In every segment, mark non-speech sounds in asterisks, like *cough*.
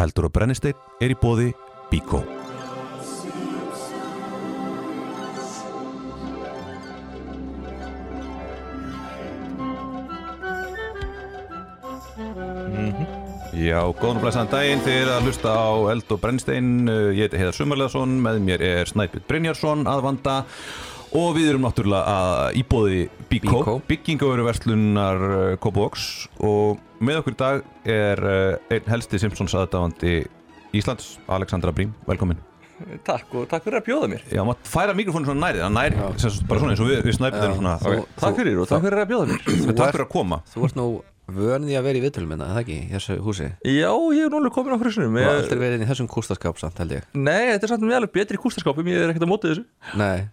Eldur og brennisteinn er í bóði Bíkó. Já, góðan og blæsaðan daginn er að hlusta á Eld og Brennstein ég heiti Heiðar Sumarleðarsson, með mér er Snæpjur Brynjarsson að vanda og við erum náttúrulega að íbóði Bíkó, Bíkó. byggingaveru verslunar Kópavóks og með okkur í dag er eh, einn helsti Simpsons aðdáðandi Íslands, Alexandra Brím, velkomin. Takk og takk fyrir að bjóða mér. Já, maður færa mikrofónu svona nærið, það nær, sem sagt bara svona eins og við, við Snæpjur erum svona, Þú- okay. Takk fyrir og takk fyrir að bjóða mér. Takk fyrir að koma. Þú ert nú vönið að vera í viðtölum minna, það ekki, í þessu húsi? Já, ég er núlega komin á frisunum Þú har aldrei verið inn í þessum kústaskáp samt, held ég. Nei, þetta er samt með alveg betri kústaskapum Ég er ekkert að móti þessu. Nei,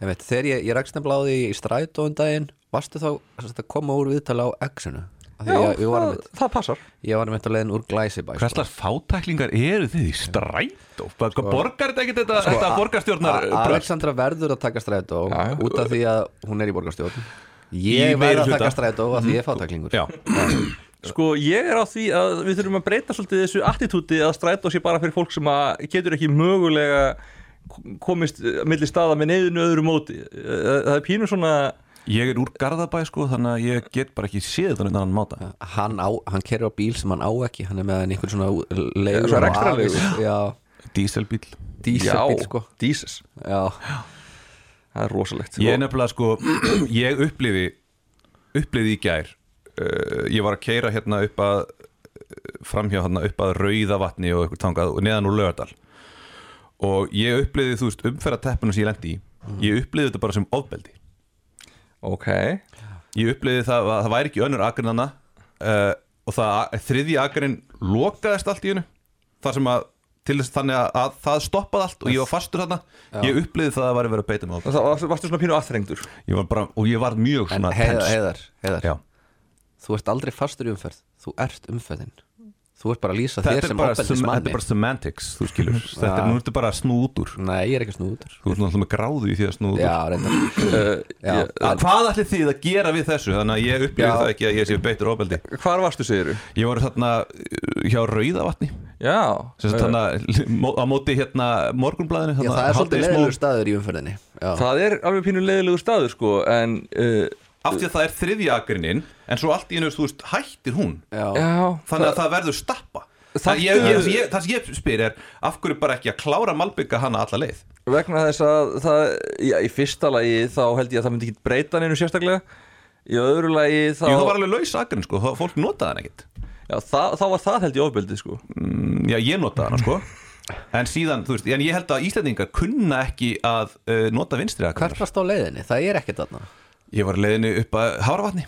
en veit, þegar ég, ég rækst nefnilega á því í strætó um daginn Varstu þá að koma úr viðtala á X-unu Af því Já, ég, ég, það, einmitt, það passar ég var með leiðin úr Glæsibæ sko. Hverslar fátæklingar eru þið í strætó? Hvað sko, borgar þetta ekki þetta, Sko, þetta borgarstjórnar? Alexandra verður að taka strætó já. út af því að hún er í borgarstjórn Í Ég verður að taka strætó af því ég er fátæklingur Já, Sko, ég er á því að við þurfum að breyta svolítið þessu attitúti að strætó sé bara fyrir fólk sem að getur ekki mögulega komist milli staða með neyðinu öðru móti. Eh, Það er pínu svona ég er úr Garðabæ sko, þannig að ég get bara ekki séð þetta annan máta. Hann, á, hann kerur á bíl sem hann á ekki Hann er með hann einhvern svona rekstrarleigu. afís- Já, Díselbíl díselbíl sko. Jesus Já, Það er rosalegt. Ég er nefnilega sko, *clears throat* ég upplifi upplifi í gær uh, Ég var að keira hérna upp að framhjá hérna upp að Rauðavatni og eitthvað tangað og neðan úr Lögadal og ég upplifi þú veist umferðateppunum sem ég lendi í. Ég upplifi þetta bara sem ofbeldi. Ok. Ég upplifi það að það væri ekki önnur akrinana uh, og það þriðji akrin lokaðist allt í hennu þar sem að til þess þannig að, að það stoppaði allt og ég var fastur þarna. Ég upplifi það að væri verið að beita mig Það var, varstu svona pínu aðþrengdur? Og ég var mjög svona heiðar, heiðar, heiðar. Já. Þú ert aldrei fastur í umferð. Þú ert umferðin Þú ert bara að lýsa þér sem sem, þetta er bara semantics þú skilur, *laughs* þetta er nú ertu bara að snú út úr. Nei, ég er ekki snúður þú ert náttúrulega með gráðu í því að snú út Já, reyndar. *clears throat* Uh, Að hvað ætli þið að gera við þessu? Þannig að ég upplifi Já. það ekki að ég sé beittur ofbeldi. Hvar varstu, segiru? ég var þarna uh, hjá Rauðavatni. Já. *laughs* Mó- á móti hérna morgunblæðinu Já, það er svolítið leiðilegur staður í umferðinni. Já, Það er alveg pínu leiðilegu staður sko En uh, af því að það er þriðja agrinin en svo allt í einu, þú veist, hættir hún. Já. Þannig að það verður stappa. Það, Það- ég, ég, ég, það sem ég spyr er af hverju bara ekki að klára malbygga hana alla leið? Vegna þess að það Já, í fyrsta lagi þá held ég að það myndi ekki breyta neinu sérstaklega. Í öðru lagi þá Jú, það var alveg laus agrin, sko, það- fólk notaði hann ekkit Já, það, þá var það held ég ofbeldi sko. Mm, Já, ég notaði hana, sko. En síðan, þú veist, en ég held að Íslendingar kunna ekki að uh, nota vinstri agrinar varst á leiðinni? Það er ekkert þarna Ég var leiðinu upp að Háravatni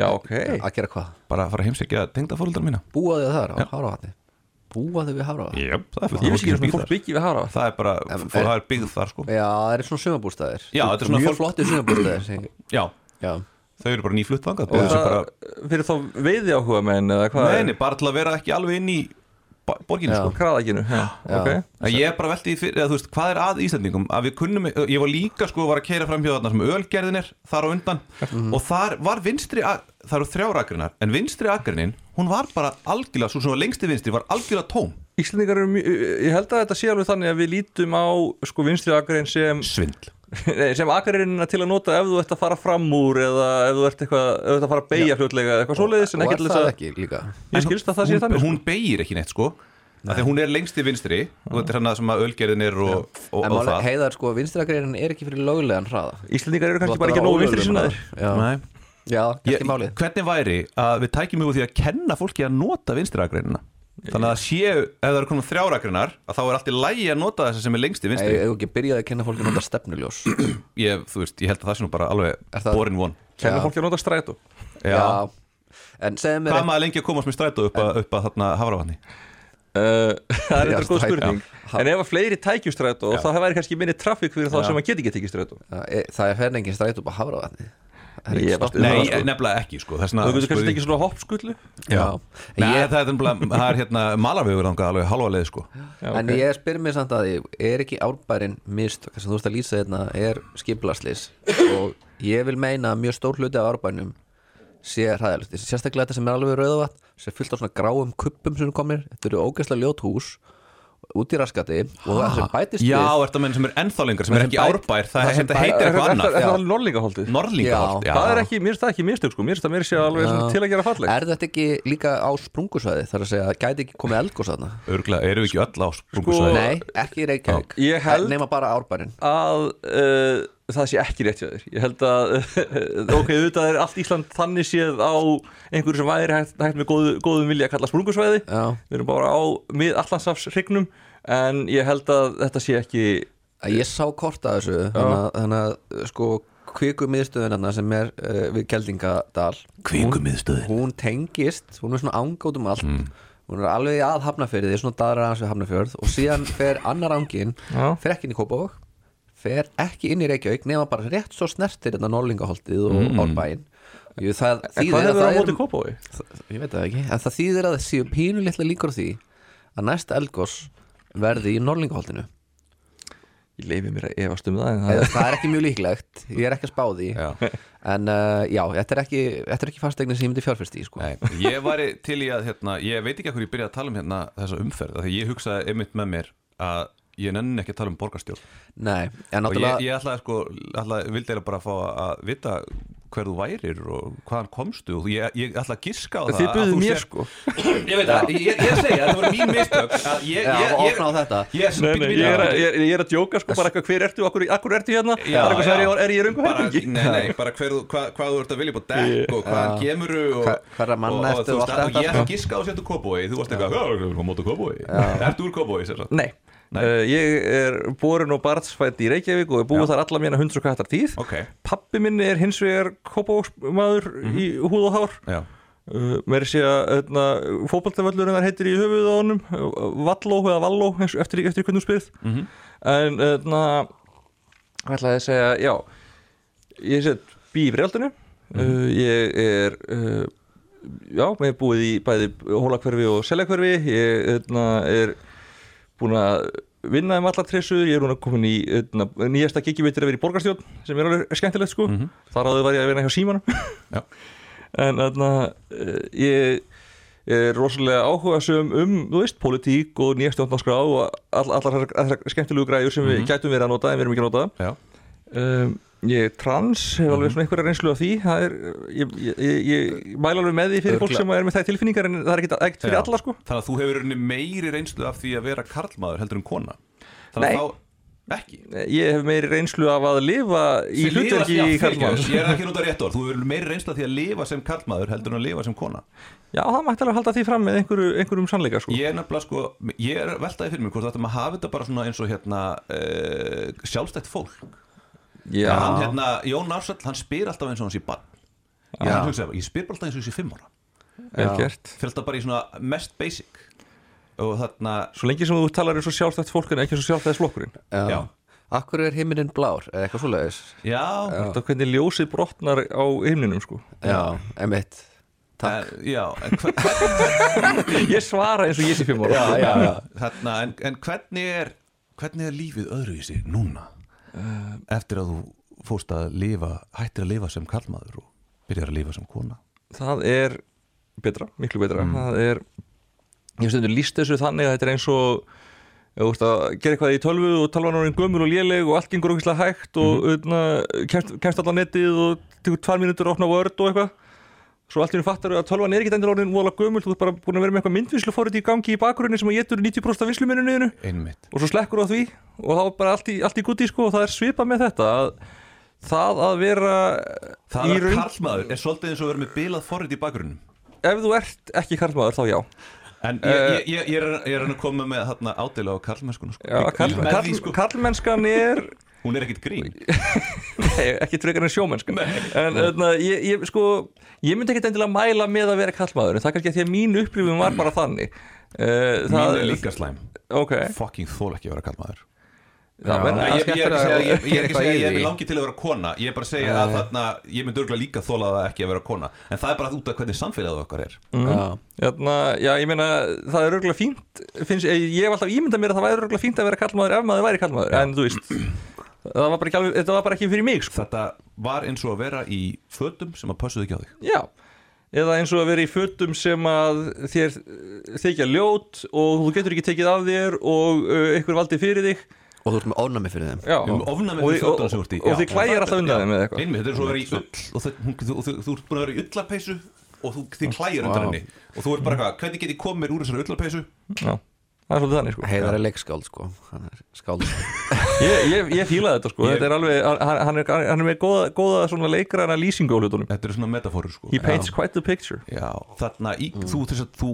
Já, ok. Að gera hvað? bara að fara að heimsækja tengdafóruldar mína. Búaðu þið þar á Háravatni? Búaðu við Háravatni? Jöp, það er fullt Ég vissi ekki býr fólk þar. byggi við hara Það er bara, það er byggð þar, sko. Já, það er svona sumabústæðir Já, þetta er svona Mjög sumabústæðir sem- *clears throat* Já, Já, þau eru bara nýflutt þangað Og það fyrir þá veiði áhuga menn eða hvað? Neini, bara til að vera ekki alveg inn í Já. sko. Kraðakinu, já, Já. ok. En ég er bara veltið fyrir, eða, þú veist, hvað er að Íslandingum að við kunnum, ég var líka sko var að keira fram hjá þarna sem ölgerðin er þar á undan. Og þar var vinstri það eru þrjár agrinar, en vinstri agrinin hún var bara algjörlega, svo sem var lengsti vinstri var algjörlega tóm, Íslendingar eru ég held að þetta sé alveg þannig að við lítum á sko vinstri akarinn sem svindl sem akarinn til að nota ef þú ert að fara fram úr eða ef þú ert, eitthvað, ef þú ert að fara að beigja fljótlega eða eitthvað svoleiðis en er það að ekki líka? Ég skilst að það sé hún, þannig hún beigir ekki neitt sko. Af því að hún er lengsti vinstri og þetta er hann sem að ölgerðin er og, og, En það. Heiðar sko, vinstrakreinin er ekki fyrir lögulegan hraða. Íslendingar eru kannski bara að ekki nógu vinstri sinnaðir. Já, Nei. já. Ekki málið. hvernig væri að við tækjum á því að kenna fólki að nota vinstri agreinina þannig að séu, ef það eru konar þrjár agreinar að þá er allt í lægi að nota þessa sem er lengsti Ég vinstri. Hef ekki byrjaði að kenna fólki að nota stefnuljós. *clears throat* Ég, þú veist, ég held að það sé nú bara alveg Er það- borin von. Kenna Já. fólki að nota strætó. Já. En segðu mér Hvað maður lengi að komast með strætó upp að, upp að þarna hafravatni? Uh, *laughs* það er Já, eitthvað góð strætó. spurning. Já. En ef að fleiri tækju strætó þá væri kannski minni trafík fyrir þá sem að geti ekki tekið strætó. E- Það er Það er Ég ekki var stopp stuð- Nei, sko. nefnilega ekki sko. Þessna, Þú getur kannski tekið svona hoppskullu? Já, Nei, ég, það, er nefnilega, það er hérna malarvegur þangað alveg halva leið sko. Já, en ok. ég spyr mér samt að er ekki árbærin mistök? Sem þú veist að lýsa hérna er skiplaslis og ég vil meina að mjög stór hluti af árbænum sé hræðilegt. Sérstaklega þetta sem er alveg rauðavat sem er fullt af svona gráum kuppum sem komir þetta eru ógeðslega ljót hús út í raskati og það sem bætist Já, við er þetta menn sem er ennþá lengra sem er Það ekki árbær, það, það heitir eitthvað Er annað. það Já. alveg norlingaholtið? Norlingaholt, já, Það er ekki, mér finnst það ekki mistök sko, mér finnst það mér sé alveg Já. til að gera falleg er þetta ekki líka á sprungusvæði? Þar að segja, gæti ekki komið eldgós þarna? Örgulega, eru við ekki öll á sprungusvæði. nei, ekki í Reykjavík. Ég held- nema bara árbærin að uh, það sé ekki rétt hjá þér. Ég held að, *laughs* ok, auðvitað er allt Ísland þannig séð á einhverju sem væri hægt, hægt með góðu, góðum vilja að kalla sprungusvæði. Já, við erum bara á mið allansafsrygnum en ég held að þetta sé ekki að ég sá kort að þessu þannig að, að sko kviku miðstöðun sem er uh, við Geldingadal Kvikumiðstöðin. hún, hún tengist, hún er svona ángátt um allt hún er alveg að hafnafyrði svona daðra hans við hafnafjörð og síðan fer annar ángin, fer ekki inn í Kópavog fer ekki inn í Reykjavík nema bara rétt svo snertir þetta Norlingaholtið og mm. Árbæin Jú, það en hvað að hefur það á móti er kópói? ég veit það ekki, en það þýðir að það séu pínu litla líkur á því að næsta eldgós verði í Norlingaholtinu Ég leifi mér að efast um það en það það, er ekki mjög líklegt, ég er ekki að spá því Já. en uh, já, þetta er ekki, þetta er ekki fastegnir sem ég myndi fjárfyrst í sko. Nei, ég væri til í að, hérna, ég veit ekki að hverju ég byrjaði að tala um hérna þessa umferð, af því ég hugsaði einmitt með mér að ég nenni ekki að tala um borgarstjórn. Nei, en og ég, náttúrulega ég ætlaði sko, ætlaði, vildi eiginlega bara fá að vita hver þú værir og hvaðan komstu og ég, ég ætla að giska á það Þið þú mér sko. Ég veit það, ég, ég segi að það voru mín mistök að ég, þetta. Er að, ég, er- ég er að djóka sko bara eitthvað hver ertu, akkur, akkur ertu hérna? Já, Það er er, ég- er ég í röngu bara, herfingi nei, nei, bara hvað, hvað þú ert að vilja á dekk og hvaðan Já. kemurðu og, Hva- hverra og, ertu þú og þetta, ég ætla að giska á séttu kóbói þú varst eitthvað, þú er móta kóbói ertu úr Nei, Nei. Uh, ég er borin og barnsfætt í Reykjavík og er búið þar alla mína hunds og kattar tíð. Ok, Pappi minn er hins vegar kópáksmaður í húð og hár. Já, uh, Mér sé að fótballtaföllurinn þar heitir í höfuð á honum Valló eða Valló eftir, eftir hvernig þú spyrð. Mhm. En öðna, hvað ætlaði að segja, já Ég set bí í brjaldinu uh, Ég er uh, já, ég er búið í bæði hólakverfi og seljakverfi Ég öðna, er búin að vinna um allar tressur, ég er núna komin í öðna, nýjasta gigi veitir að vera í borgarstjórn sem er alveg skemmtilegt sko. Mhm. þar áður var ég að vinna hjá símanum. *laughs* En þarna uh, ég er rosalega áhugasum um, þú veist, pólitík og nýja stjórnarskrá og all, allar skemmtilegu græjur sem við gætum verið að nota en við erum ekki að nota. Já. Um, ég er trans, hef alveg svona einhverja reynslu af því. Er, ég, ég, ég, ég mæla alveg með því fyrir fólk sem er með það tilfinningar en það er ekkert ekkert fyrir Já. alla sko. Þannig að þú hefur meiri reynslu af því að vera karlmaður heldur en kona? Þannig Nei. að þá ekki? Ég hef meiri reynslu af að lifa í hlutverki í karlmann Ég er ekki að nota rétt orð, þú hefur meiri reynslu af því að lifa sem karlmaður heldur en að lifa sem kona. Já, það mætti alveg halda því fram með einhverju, einhverjum sannleika sko. Ég er nefnilega sko, ég er veltaði fyrir mér hvort þetta maður hafi þetta bara svona eins og hérna uh, sjálfstætt fólk hann hérna, Jón Ársall, hann spyr alltaf eins og hann sé barn. Ég, ég spyr bara alltaf eins og ég sé fimm ára. Fyrir alltaf bara í svona mest basic. Og þarna, svo lengi sem þú talar eins og sjálfstætt fólk en ekki eins og sjálfstæðisflokkurinn já. Akkur er himinin blár, eða eitthvað svoleiðis? Já, þetta er hvernig ljósið brotnar á himninum sko. Já, emitt Takk. En, já, en, *laughs* ég svara eins og ég sé fimm ára. Já, já, já. Þarna, en, en hvernig er hvernig er lífið öðruvísi núna eftir að þú fórst að lifa, hættir að lifa sem karlmaður og byrjar að lifa sem kona. Það er betra, miklu betra. Það er, ég stundur líst þessu þannig að þetta er eins og ert að gera eitthvað í tölvu og tölvan er orðin gömul og léleg og allt gengur okkur hægt og mm. kemst, kemst allan netið og tekur tvær mínútur að opna Word og eitthvað svo allt í henni fattar að tölvan er ekki endur orðin vola gömul, þú ert bara búin að vera með eitthvað myndvinslu fórið í gangi í bakgrunni sem að getur 90% af vinsluminninu einmitt. Og svo slekkur á því. Og þá er bara allt í, allt í gutti sko og það er svipað með þetta að það að vera Það í að raun- karlmaður er svolítið eins og vera með bilað forrið í bakgrunnum. Ef þú ert ekki karlmaður þá já. En ég, ég, ég, ég, er, ég er að koma með þarna ádela á karlmennskuna sko. Já, karl, karl, sko. karlmennskan er Hún er ekkit grín. *laughs* Nei, ekki frekar en sjómennskan en öðna, ég, ég, sko, ég myndi ekkert endilega mæla með að vera karlmaður en það er kannski að því að mín upplifum var bara þannig. Uh, Mín er líka slæm. Ok, Fucking þól ekki að vera karlmaður. Það menn Já, Ég, ég, ég, er ekki að segja- ég, ég er ekki að ég er því. langi til að vera kona. Ég er bara að segja að þarna Ég myndi örgulega líka þóla það ekki að vera kona. En það er bara út af hvernig samfélagið okkar er. Já, Þarna, já, ég meina, það er örgulega fínt finnst, ég, ég hef alltaf ímyndað mér að það væri örgulega fínt að vera karlmaður ef maður væri karlmaður. En þú veist, það var bara ekki, alveg, þetta var bara ekki fyrir mig sko. Þetta var eins og að vera í fötum sem að pössuðu ekki á þig. Já, eða eins og að vera í fötum sem að þér uh, þykja ljót og þú getur ekki tekið af þér og uh, einhver valdi fyrir þig. Og þú ert með ónami fyrir þeim. Já, Um ofnæmi og, fyrir og, fötunum sem þú ert í. og Já. þið klæjar alltaf undan þeim eða eitthvað. Einmitt, þetta er svo að vera í ull og þau- hún- þú, þú, þú ert búin að vera í ullapeysu og þú, þið klæjar undan Vá. henni. Og þú ert bara eitthvað, hvernig get ég komið mér úr þessari það er svolítið þannig sko. Heiðar er leikskáld sko. Hann er skáld. *laughs* Ég, ég, ég fílaði þetta sko, Ég- þetta er alveg, hann, hann, er, hann er með góða, góða svona leikræna lýsingu á hlutunum. Þetta eru svona metafórur sko. He paints quite the picture, Já, þarna í, þú, að þú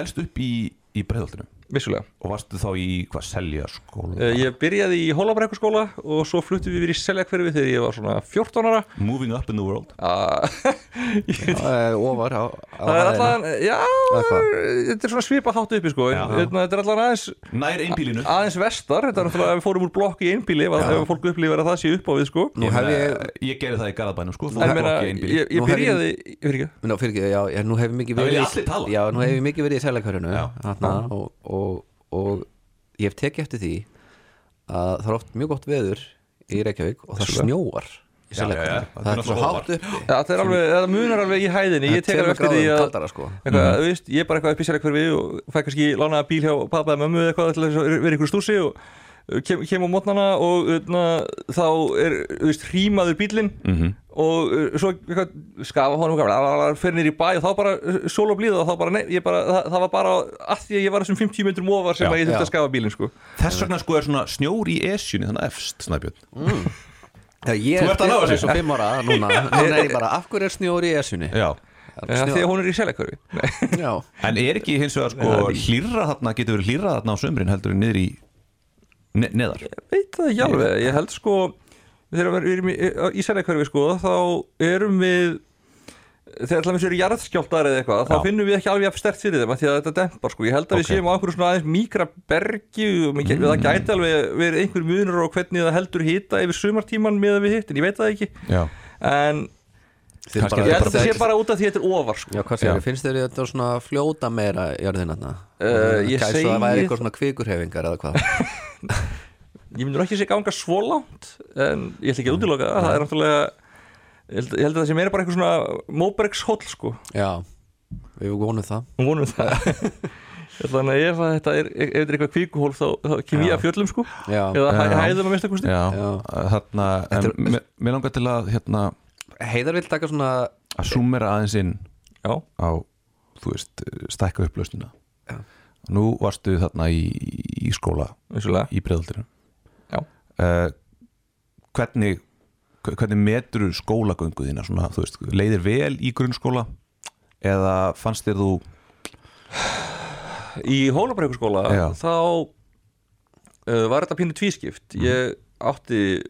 elst upp í, í breiðoltinu vissulega. Og varstu þá í hvað selja skóla Uh, Ég byrjaði í Hólabrekkuskóla og svo fluttum við yfir í Seljakverfi þegar ég var svona 14 ára. Moving up in the world. *laughs* Já, Ofar á, er hæðina. allan, já, þetta er svona svipa hátt uppi sko. Hérna, Þetta er allan aðeins, Nær einbílinu aðeins vestar. Þetta er náttúrulega að við fórum úr blokk í einbíli ef, fólk upplifir að það sé upp á við sko. Nú hef ég Ég gerði það í Garðabænum sko. Það er meina, blokk í einbíli ég, byrjaði fyrir ekki, nú hef ég mikið verið í- allir tala. Verið og, og, ég hef tekið eftir því að það er oft mjög gott veður í Reykjavík og það snjóar í Já, já, já. Það Það er svo hátt uppi. Það er alveg, það munar alveg í hæðinni. Ég tek eftir því að kaldara, sko. eitthvað, þú veist, ég er bara eitthvað upp í Seljakverfi og fæ kannski lánaða bíl hjá pappa eða mömmu eða eitthvað til þess að vera ykkur stúsi og kem, kem á mótnana og uh, þá er, hrímaður bílinn Mhm. og uh, svo eitthvað, skafa honum fyrir nýr í bæ og þá bara uh, sól og blíða og þá bara, nei, ég bara, það, það var bara að því að ég var þessum 50 metrum ofar sem Já. að ég þurfti að skafa bílinn sko. Þess vegna sko er svona snjór í esjunni þannig efst, Snæbjörn Já, ég Þú ert að ná þessu. svo fimm ára núna *laughs* Núna er ég bara, af hverju er snjór í esjunni? Já ja, því að hún er í. Já, En er ekki hins vegar sko hlýrra þarna, getur verið hlýrra þarna á sömrin heldur en niður í ne neðar veit það ekki alveg, ég held sko þegar við erum í, í Seljakverfi sko, þá erum við þegar alltaf þessu eru jarðskjáltar eða eitthvað þá Já. finnum við ekki alveg jafn stert fyrir þeim af því að þetta dempar sko, ég held að við Ok. séum á einhverju svona aðeins mýkra bergi og mm. það gæti alveg verið einhver munur og hvernig það heldur hita yfir sumartíman með við hitt, en ég veit það ekki Já en ég held að þetta sé bara út af því að þetta er ofar sko. Já, hvað segir, finnst þér þetta svona fljóta meira jörðin þarna? Eh, ég Gæst segi- það væri eitthvað svona kvikurhefingar eða hvað? *laughs* ég myndur ekki sé ganga svo langt en ég ætla ekki að útiloka það, það er náttúrulega ég held, ég held að það sé meira bara eitthvað svona Móbergs hóll sko. Já, við vonum það. Hún vonum það. *laughs* Þannig að ef þetta er, ef þetta er eitthvað kvíkuhól þá, þá kem ég að fjöllum sko. Já, eða hæ, Já. hæðum að mista kosti. Já, Já. þarna en Þetta mér- langar til að hérna Heiðar vil taka svona að súmera aðeins inn Já, á, þú veist, stækka upplausnina. Já. Nú varstu þarna í, í skóla vissulega. í breiðaldinu Já. uh, Hvernig hvernig metur skólagöngu þína? Svona, veist, leiðir vel í grunnskóla eða fannst þér þú Í Hólabrekkurskóla Já. þá uh, var þetta pínu tvískipt. Ég átti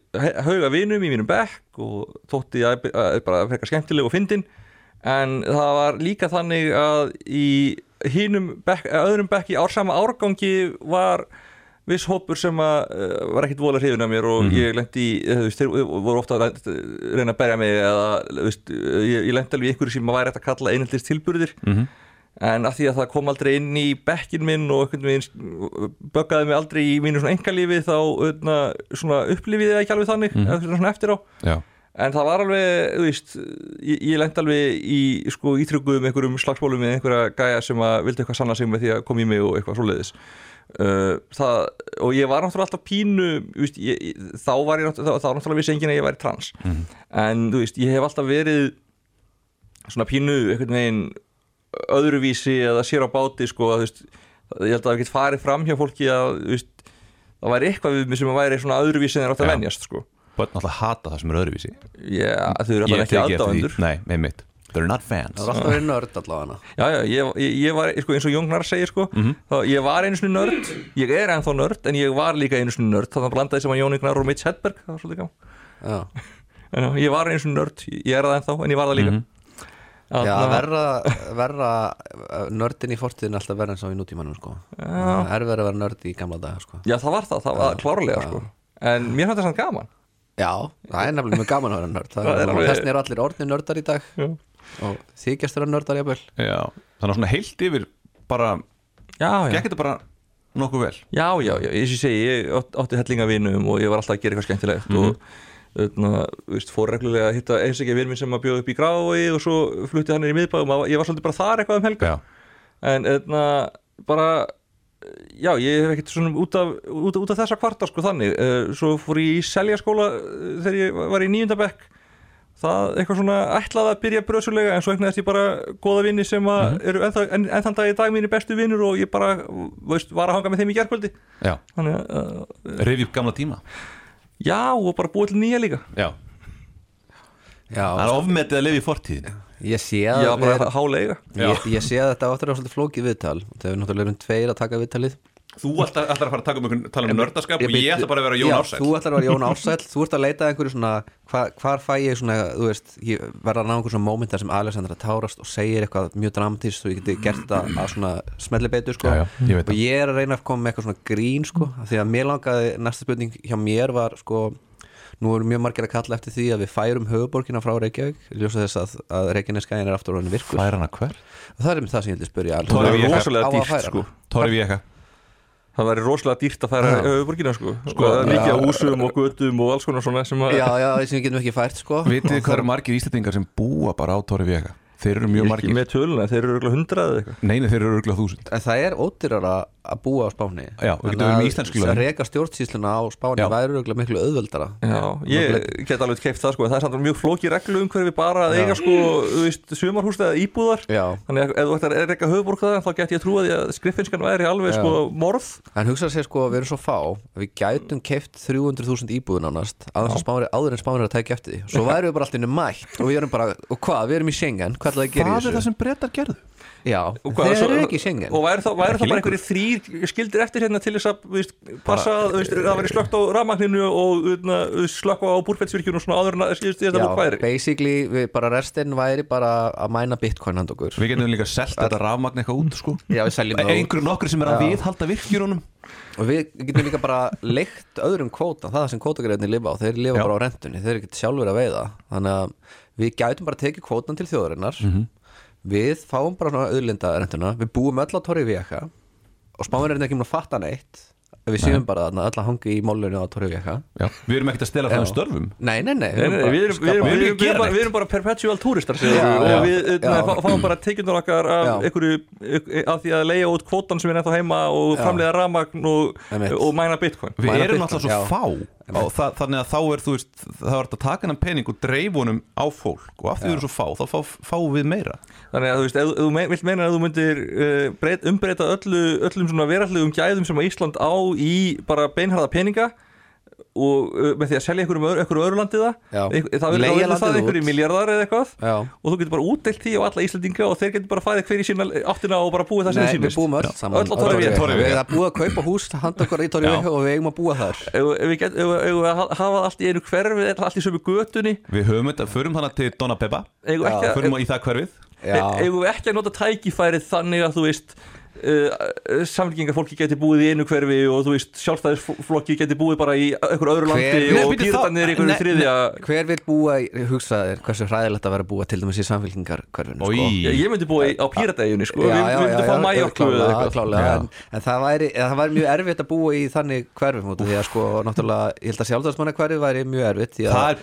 hauga vinum í mínum bekk og þótti að, að bara frekar skemmtileg og fyndin. En það var líka þannig að í hinum bekk, eh, öðrum bekk í ársama árgangi var viss hópur sem að uh, var ekkit vola hrifin af mér og ég lendi í, eh, þú veist, þeir voru ofta að reyna að berja mig eða þú veist, ég, ég lendi alveg í ykkur sem að væri hægt að kalla einhaldist tilburðir Mhm. en að því að það kom aldrei inn í bekkin minn og böggaði mig aldrei í mínu svona engalífi þá öðna, svona upplifiði það ekki alveg þannig mm. svona eftir á Já, en það var alveg, þú veist ég, ég lendi alveg í sko ítrygguðum einhverjum slagsmálum með einhverja gæja sem að vildi eitthvað sanna sig með því að koma í mig og eitthvað svoleiðis uh, það, og ég var náttúrulega alltaf pínu veist, ég, þá var ég náttúrulega, þá, náttúrulega vissi enginn að ég væri trans en þú veist, ég hef alltaf verið svona pínu einhvern veginn öðruvísi eða sér á báti sko, að, þú veist, ég held að það get farið fram hjá fólki að þú veist, það væri eitthvað við mig sem að væri svona öðruvísi en þeir átt að Já. venjast sko. Börn alltaf hata það sem er öðruvísi. Já, þau eru alltaf ekki aðdáendur. Nei, með mitt They're not fans. Það var alltaf verið nörd allavega. Já, já, ég, ég, ég var, sko, eins og Jóngnar segir sko, Mhm. þá, ég var einu sinni nörd ég er ennþá nörd, en ég var líka einu sinni nörd. Þannig að blandaði sem að Jóngnar og Mitch Hedberg það var svolítið gaman. Já, en, já, ég var einu sinni nörd, ég er það ennþá en ég var það líka. Mhm. Já Þarna- verra, verra uh, nördin í fortíðin er alltaf verra en sá í nútímanum sko. Er verið að vera nörd í gamla daga sko. Já, það var það, það var klárlega já. sko. en mér fannst það samt gaman Já, það er nefnilega mjög gaman að vera nörd. Það Það er er alveg- Þessin eru allir orðnir nördar í dag. Já, og þykjast vera nördar jafnvel. Já, þannig að svona heilt yfir bara, gekk þetta bara nokkuð vel? Já, já, já. eins og ég segi, ég átt- átti hellinga vinum og ég var alltaf að gera eitthvað skemmtilegt Mhm. og Þarna, veist, fór reglulega að hitta eins ekki vinn minn sem að bjóða upp í grái og svo flutti hann inn í miðbæðum og ég var svolítið bara þar eitthvað um helga Já, en þarna, bara já, ég hef ekkert svona út af, út, út af þessa kvarta sko þannig. Uh, svo fór ég í seljaskóla uh, þegar ég var í níundabekk það eitthvað svona ætlaði að byrja brösulega en svo eignast ég bara góða vinni sem að eru ennþá, en, enn þann dag í dag mínir bestu vinnur og ég bara, veist, var að hanga með þeim í gerkvöldi já, þannig að, uh, reyfi upp gamla tíma. Já, og bara búið til nýja líka. Já, Já, það er ofmetið að lifa í fortíðin ég sé að já, við- ég, ég sé að þetta áttur á svolítið flókið viðtal. Þegar við náttúrulega erum tveir að taka viðtalið. Þú ætlar, ætlar að fara að taka um einhvern tala um nördaskap og ég ætla bara að vera Jón Já, Ársæll. Þú ætlar að vera Jón Ársæll, þú ert að leita að einhverju svona hva, hvar fæ ég svona, þú veist ég verða að ná einhverjum svona mómentar sem Alexandra tárast og segir eitthvað mjög dramatískt og ég geti gert þetta að svona smelli betur sko. Já, já, ég veit og það. ég er að reyna að koma með eitthvað svona grín sko, af því að mér langaði, næsta spurning hjá mér var sko nú eru mjög margir að kalla eftir því að við færum höfuborgina frá Reykjavík, ljósa þess að, að Reykjaneskæðin er aftur orðin virkur. Fær hana hver? það er um það sem ég vildi spyrja. Tóri það er Á rosalega að dýrt færa sko. Tóri Véka það væri rosalega dýrt að færa höfuborgina sko, sko það er mikið á húsum og götum og alls konar svona sem að Já, já, sem við getum ekki fært sko. Vitið þið hvað eru margir íslendingar sem búa bara á Tóri Véka? Þeir eru Ég mjög er ekki margir. með töluna, þeir eru örugglega hundrað eða eitthvað. Neini, þeir eru örgulega þúsund. En það er ódýrara að búa á Spáni. Já. Að reka stjórnsýsluna á Spáni Já. væri örugglega miklu auðveldara. Já, ég get alveg keift það sko. Það er samt mjög flóki reglu umhverfi bara að eiga sko, þú veist, sumarhús eða íbúðar. Já, þannig að ef þú ættir að reyka höfuborg það þá get ég trúa því að skriffinskan væri alveg Já. sko morð. En hugsa sér sko við erum svo fá að við gætum keift 300.000 íbúðun ánast að spáni, áður en spáni er að tækja eftir því. Svo værum við bara er Já, hvað, þeir eru ekki í Schengen. og væri þá, bara einhverjir þrýr skildir eftir hérna til þess að veist, passa að það væri slögt á rafmagninu og slökka á búrfellsvirkjunu og svona áður en að skilst því að það Já, væri. basically, við bara restin væri bara að mæna bitcoin hand okkur. Við getum líka selt þetta rafmagn eitthvað út sko. Já, við seljum það út. Einhverjum nokkur sem er að Já. viðhalda virkjurunum Og við getum líka bara leikt öðrum kvóta, það sem kvótagreifni lifa á, þeir lifa Já. bara á rentunni, þeir að þannig að við fáum bara svona auðlinda rentuna, við búum öll á Torri Vieja og spámurinn er ekki múin að fatta neitt. Við séum bara þarna öll að hangi í málunni á Torri Vieja. Við erum ekkert að stela um störfum. Nei, nei, nei, Nei, nei, nei, við erum, að bara, neitt. við erum bara perpetual já, og við fáum bara tekjundur okkar af einhverju af því að leiða út kvotan sem er ennþá heima og Já. framleiða rafmagn og, mæna bitcoin. Við erum alltaf svo fá og það, þannig að þá er þú veist það er hægt að taka hennan pening og dreifunum á fólk og af því við erum svo fá, þá fá, fáum við meira. Þannig að þú veist, ef þú me- vilt meina að þú myndir uh, breyt, umbreyta öllu, öllum svona verallegum gæðum sem að Ísland á í bara beinharða peninga og uh, með því að selja einhverjum öðru, einhverju öðru landi það. Eik- það einhverju út. miljardar eða eitthvað. Já. og þú getur bara útdelt því á alla Íslandinga og þeir getur bara fæðið hver í sína áttina og bara búið það sem Nei, þeir við sýnist. búum öll saman. Við erum búið að kaupa hús, handa okkur í. Vieja og við eigum að búa þar. Ef ef við ef- ef við hafa allt í einu hverfi allt í sömu götunni. Við höfum þetta, förum þannig til Donna Peppa. Við förum í það hverfið. Já, E- eigum við ekki að nota tækifærið þannig að þú veist uh, samfélkingarfólki geti búið í einu hverfi og þú veist sjálfstæðisflokki geti búið bara í einhverju öðru landi Hver- Nei, og í þá- einhverju nei, þriðja hver vil búa í, hugsaðir hversu hræðilegt að vera að búa til dæmis í samfélkingar hverfinu Oj. sko. Já, ég myndi búið á pírateginni sko, við, við myndum fá Já. en, en það væri, það væri mjög erfitt að búa í þannig hverfum út af því að sko náttúrulega, ég held að sjálfdagsmanna hverfi væri mjög erfitt því að Það er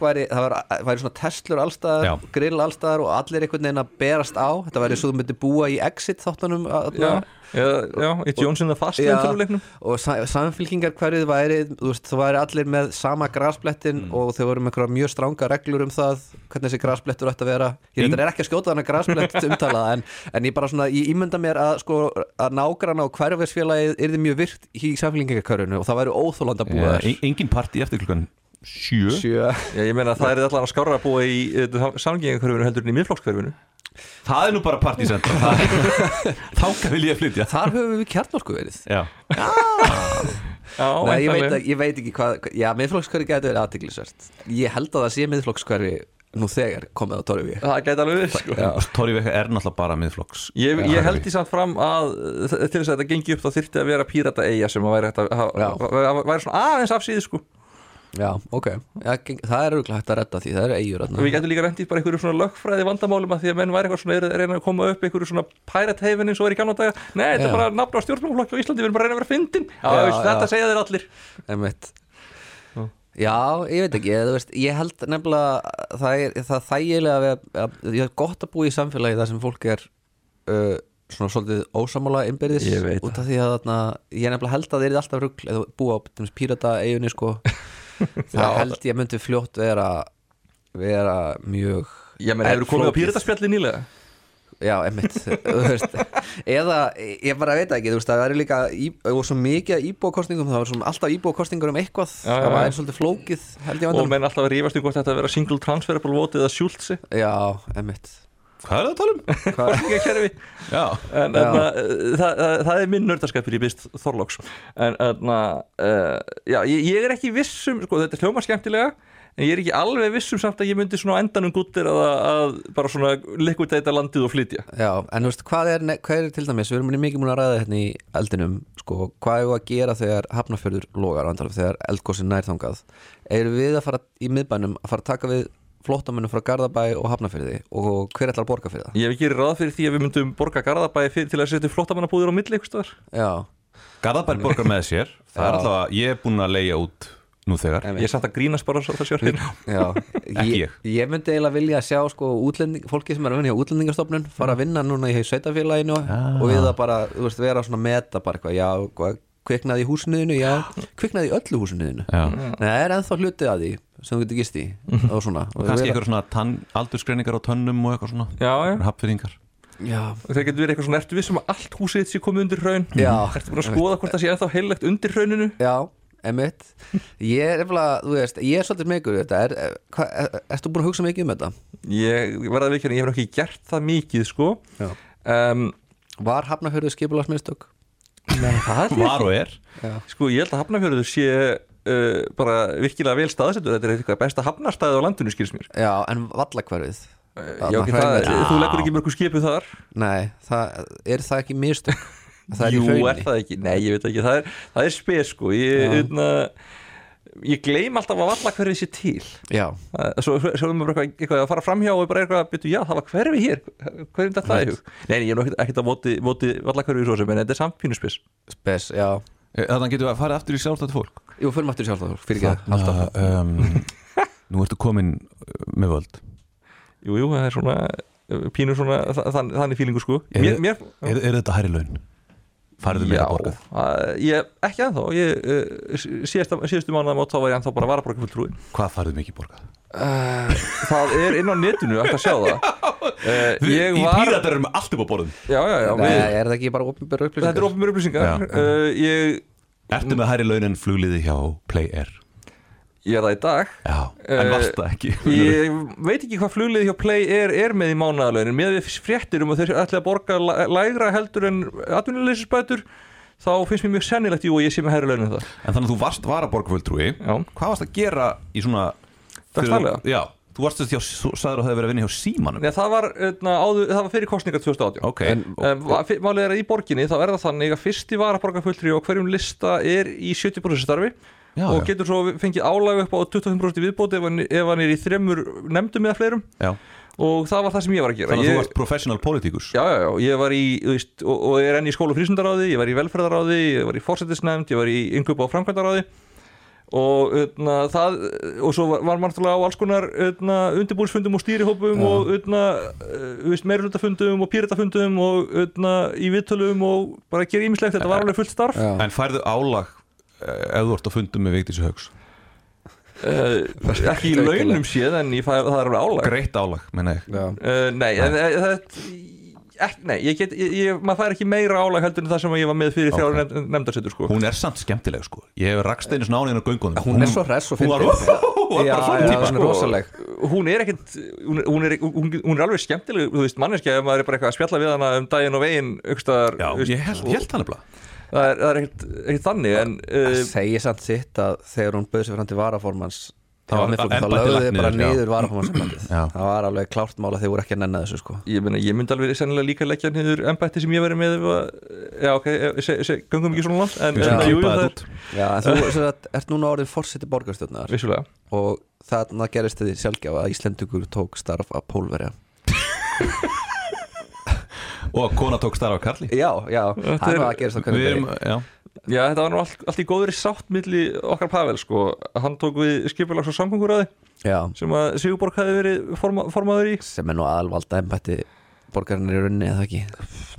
væri, það væri, væri svona testlur allstaðar, Já. grill allstaðar og allir einhvern veginn að berast á, þetta væri svo þú myndi búa í exit þáttunum að- já, já, já, í Johnson the Fast Já. leiknum. og sa samfélkingar hverfið væri þú væri allir með sama grasplettin Mm. og þau voru með mjög stranga reglur um það hvernig þessi grasplettur ætti að vera. Ég er ekki að skjóta þannig grasplett *laughs* umtalað en, en ég bara svona, ég ímynda mér að sko, að nágrana og hverfisfélagið yrði mjög virt í samfélkingarkörfinu og það væri óþóland að búa þar. Engin partí eftir klukkan sjö. Sjö. Já, ég meina að það er allan að skára að búa í samgengarkverfinu heldur en í miðflokkskverfinu Það er nú bara partísentral Þáka *laughs* vil ég flytja. Þar höfum við kjarnorku verið. Já, Já, Nei, ég, veit, að- ég veit ekki hvað já, miðflokkskverfi getur verið aðtiklisvert ég held að það sé miðflokkskverfi nú þegar komið á Torfi Það gæti alveg við sko. Veka er náttúrulega bara miðflokks Ég, Já, ég held því samt fram að til þess að þetta gengi upp þá þyrfti að vera pírata eiga sem að væri, að, Já. hafa- væri svona aðeins afsýði sko Já, ok, já, það er auðvitað hægt að redda því, það eru eigur og við getum líka reyndið bara einhverju svona lögfræði vandamálum að því að menn væri eitthvað svona er, reyna að koma upp einhverju svona pirate haven eins og er í gamla daga. Nei, þetta er bara nafn á stjórnmálflokki á Íslandi, við erum bara að reyna að vera fyndin. Já, þetta segja þeir allir. Já, ég veit ekki, þú veist, ég held nefnilega það er það þægilega við, að, ég er gott að búa í samfélagi þar sem fólk er uh, svona svolítið ósamála innbyrðis Ég út af því að þarna, ég nefnilega held að það er alltaf rugl eða búa á pírata eiginni sko *laughs* *laughs* það held ég myndi fljótt vera vera mjög Já, menn, hefur komið á flókið. pírataspjalli nýlega? Já, *laughs* þú veist, eða, ég bara veit ekki þú veist, það er líka, í, og svo mikið íbúakostningum, það svona alltaf íbúakostningur um eitthvað, Já, það var eins flókið held ég á Og menn alltaf að rífast um hvort þetta að vera single transferable vote eða sjúltsi Já, einmitt Hvað er það að tala um? *laughs* Hvað, kerfi Já, en, en, uh, það, það, er minn nördaskapur í bist Þorlóks en, en uh, já, ég, ég er ekki vissum sko, þetta er hljóma skemmtilega en ég er ekki alveg vissum samt að ég myndi svona á endanum guttir að, að bara svona likvidata landið og flytja. Já, en þú veist, hvað er, hvað er til dæmis, við erum mikið múin að ræða hérna í eldinum, sko, hvað er að gera þegar hafnafjörður logar, þegar eldgósin nærþangað, eru við að fara í miðbænum að fara að taka við flóttamönnum frá Garðabæ og hafnafjörði og hver ætlar að borga fyrir það? ég hef ekki ráð fyrir því að við myndum borga Garðabæði fyrir til að setja flottamannabúðir á milli einhvers staðar. Já, Garðabær borgar með sér Það er alltaf að ég er búinn að leia út nú þegar Einmitt. ég er samt að grínast bara svo það já *laughs* Ekki ég. ég myndi eiginlega vilja sjá sko útlending, fólki sem er að vinna hjá útlendingastofnun fara að vinna núna í sveitafélaginu og við að bara, þú veist, vera svona að meta bara eitthvað, já, hvað, kviknaði í húsniðinu já, kviknaði í öllu húsniðinu. Nei, það er ennþá hluti að því sem þú getur gist í. Og svona. Og kannski eitthvað svona tann, aldursgreiningar á tönnum og eitthvað svona. Já, já. Hapfyrringar Já, það getur verið eitthvað svona, ertu vissum að allt húsið sé komið undir hraun? Já. ertu búin að skoða hvort það sé ennþá heillegt undir hrauninu? Já, emitt Ég er eftir þú veist, ég er svolítið smegur við þetta. Er, er, hva, er, Ertu búin að hugsa mikið um þetta? ég verða að vikja, ég hef ekki gert það mikið sko. Um, Var hafnafjörðu skipularsmiðstök? Nei, Var og er. Sko, ég held að Hafnarfjörður sé uh, bara virkilega vel staðsettur. Þetta er eitthvað besta hafnarstæði á landinu, skils mér. Já, en vallakverfið Já, það, þú leggur ekki mörgu skipu þar? Nei, það, er það ekki mistök? *laughs* Það er Jú, er það ekki, nei, ég veit ekki. Það er, það er spes, sko. Ég, Já. Ég gleym alltaf að valla hverfið sé til. Já, Það- Svo, svo er maður bara eitthvað, eitthvað að fara framhjá og bara eitthvað, byrju, já, það var hverfi hér. Hverjum þetta það í hug? Nei, ég er nú ekkert- ekkert að móti, móti valla hverfið svo sem En þetta er samt pínu spes. Spes, já. Þannig getum við að fara aftur í sjálfstætt fólk? Jú, fyrir aftur sjálf það, fyrir ekki alltaf. um, Nú ertu komin uh, með völd. Jú, jú, það er svona pínu svona þa- þann, þannig fílingu sko. Er- mér, mér, Er, er þetta hærri laun? Farðu meira borgað? að, ég, ekki ennþá ég, síðasta, síðastu mánuða mót þá var ég ennþá bara varaborgarfulltrúi Hvað farðu mikið borgað? uh, það er inn á netinu hægt að sjá það *laughs* uh, ég Í var píratar erum við alltaf á borðum já, já, já, Nei, við, er það ekki bara opinbjör upplýsingar? þetta er ofnmjör upplýsingar Já. uh, ég, Ertu með hærri laun en flugliði hjá Play Air? Ég er það í dag. Já, en Eh, varst það ekki? ég veit ekki hvað fluglið hjá Play er, er með í mánaðalaunin með við fréttir um að þeir ætla að borga læ- lægra heldur en atvinnuleysisbætur þá finnst mér mjög sennilegt jú og ég sé með hærri launin það. En þannig að þú varst varaborgarfulltrúi. Já, Hvað varst að gera í svona Dagsdaglega? Já, þú varst þess að það hefði verið að vinna hjá símanum. Nei, það, var, öðna, áður, það var fyrir kostningar 2018 Ok, En- Um, va- fi- Málið er að í borginni þá er það þannig að fyrsti varaborgarfulltri og hverjum lista í 70% starfi já, og getur svo fengið álag upp á 25% viðbóti ef hann, ef hann er í þremur nefndum eða fleirum. Já. og það var það sem ég var að gera. Þannig að ég, þú varst professional politikus Já, já, já, ég var í, þú veist, og, og er enn í skóla og frísundaráði, ég var í velferðaráði, ég var í fórsetisnefnd, ég var í yngöp á framkvæmdaráði. Og, öðna, það, og svo var, var maður náttúrulega á alls konar undirbúrsfundum og stýrihópum og veist, meirulutafundum og píratafundum og öðna, í viðtölum og bara að gera ímislegt, þetta var alveg fullt starf. En færðu álag eh, ef þú ert að fundum með Vigdísi Haugs uh, ekki í launum séð en ég fæ, það er alveg álag. Greitt álag, menna ég. Uh, Nei, en eh, það ekki, nei, ég get, ég, ég, maður fær ekki meira álag heldur en það sem ég var með fyrir þrjára Ok. okay. nefndarsettur sko. Hún er samt skemmtileg sko. Ég hef rakst einu snániðin á göngunum. Hún er svo hress og Hún *laughs* hún hún er sko. hún er ekkert hún, hún, er, hún, hún er alveg skemmtileg þú veist, manneskja ef maður er bara eitthvað að spjalla við hana um daginn og veginn aukstaðar, Já, veist, ég held, hann nefnilega það er, það er ekkert, ekkert þannig en Það uh, segir samt sitt að þegar hún bauð sér fram til varaformans þá, þá embætti lögðu þið bara varaformansembættið Já. það var alveg klárt mál að þeir voru ekki að nenna þessu sko. Ég, meina, ég myndi alveg sennilega líka leggja niður embætti sem ég verið með já ok, eh, se, se, göngum ekki svona langt en, Við en jú, er Já, en þú ert núna orðin fórseti borgarstjórnar. Vissulega. Og þarna gerist þið sjálfgjáfa að Íslendugur tók starf að pólverja *laughs* Og kona tók starf á Karli. Já, já, það er að gerast á Við hvernig erum, já. Já, þetta var nú allt, allt í góðri sátt milli okkar Pavel sko. Hann tók við skipulags og samgönguræði Já, sem að Sigurborg hefði verið forma, formaður í. Sem er nú aðalvalda embætti borgarinnar í rauninni eða ekki?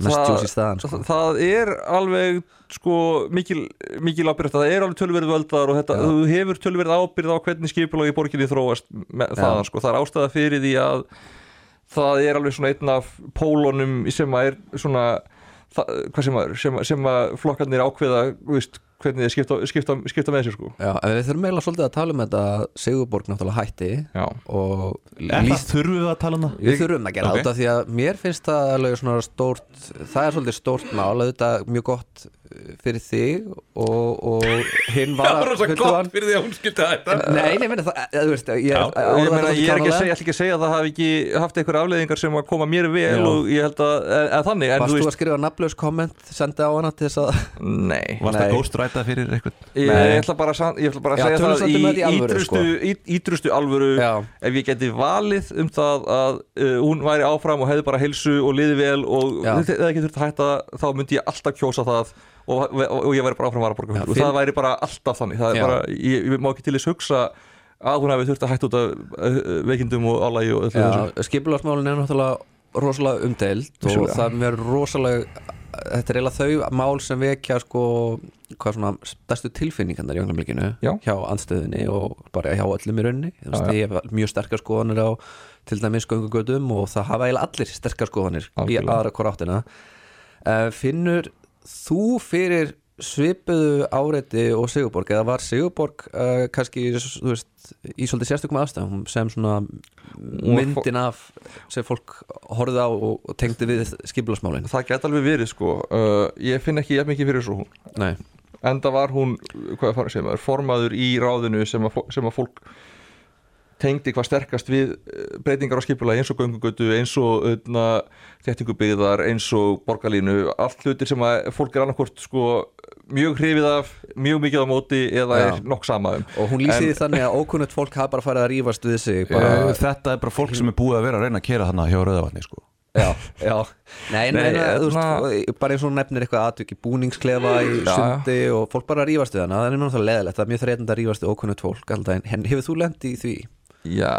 Í staðan sko. það, það er alveg sko mikil, mikil ábyrgð það. Er alveg tölverið völdar og þetta, þú hefur tölverið ábyrgð á hvernig skipulag í borginni þróast með Já. það sko, það er ástæða fyrir því að það er alveg svona einn af pólunum sem að er svona það, hvað sem að, sem, að- sem að flokkarnir ákveða veist, hvernig þeir skipta, skipta, skipta með sér sko Já, en við þurfum eiginlega svolítið að tala um þetta að Sigurborg náttúrulega hætti Já, og Er það þurfum við að tala um það? Við þurfum að gera Ok. okay. þetta því að mér finnst það alveg svona stórt það er svolítið stórt mál auðvitað mjög gott fyrir þig og, og hinn *laughs* var fulltrúan- fyrir því að hún skilti þetta Nei, nei, meni, það, þú veist, ég, Já. ég, þetta svolítið ég er ekki að segja, ég ætla ekki að segja að það hafi ekki haft einhver afleiðingar sem að koma mér vel Já. og ég held að, eða, eða þannig en Varst þú að skrifa nafnlaus komment senda á hana til þess að nei Varst það ghostræta fyrir eitthvað? Ég, Nei. ég ætla bara, að san- ég ætla bara að Já, segja það í með þetta í alvöru, ítrustu, sko. í, ítrustu alvöru ef ég geti valið um það að uh, hún væri áfram og hefði bara heilsu og liði vel og Já. eða ekki þurft að hætta þá myndi ég alltaf kjósa það og, og, og ég væri bara áfram varaborgar Já, og það væri bara alltaf þannig er bara, ég, ég má ekki til þess hugsa að hún hefði þurft að hætta út af uh, veikindum og álægi og öllu skipularsmálin er náttúrulega rosalega umdeild og Vissulega. það er rosalega þetta er eiginlega þau mál sem vekja sko, hvað svona stærstu tilfinningarnar í ögnablikinu Já. hjá andstöðinni og bara hjá öllum í já. ég hef mjög sterkar skoðanir á til dæmis göngugötum og það hafa eiginlega allir sterkar skoðanir í Algjörlega. aðra hvora áttina uh, finnur þú fyrir svipuðu áreiti og Sigurborg eða var Sigurborg uh, kannski veist, í svolítið sérstökum aðstæðum sem svona myndin af sem fólk horfði á og, tengdi við skipulasmálin það geta alveg verið sko. Uh, ég finn ekki jafn mikið fyrir þessu hún. Nei, enda var hún, hvað fara sem er formaður í ráðinu sem að, sem að fólk tengdi hvað sterkast við eh, breytingar á skipulagi eins og göngugötu, eins og öðna, þéttingubyggðar, eins og borgarlínu, allt hlutir sem að fólk er annarkvort sko mjög hrifið af, mjög mikið á móti eða Já. er nokk sama um og hún lýsi En- því þannig að ókunnugt fólk hafa bara farið að rífast við sig bara, Bara, þetta er bara fólk sem er búið að vera að reyna að kera þarna hjá Rauðavatni sko. já, já Nei, Nei, nei, nei, þú hérna- veist, bara eins og hún nefnir eitthvað atvik í búningsklefa í Já. sundi og fólk bara að rífast við hana það er náttúrulega leðilegt, það er mjög þreytandi að rífast við ókunnugt fólk alltaf, en hefur þú lent í því? Já,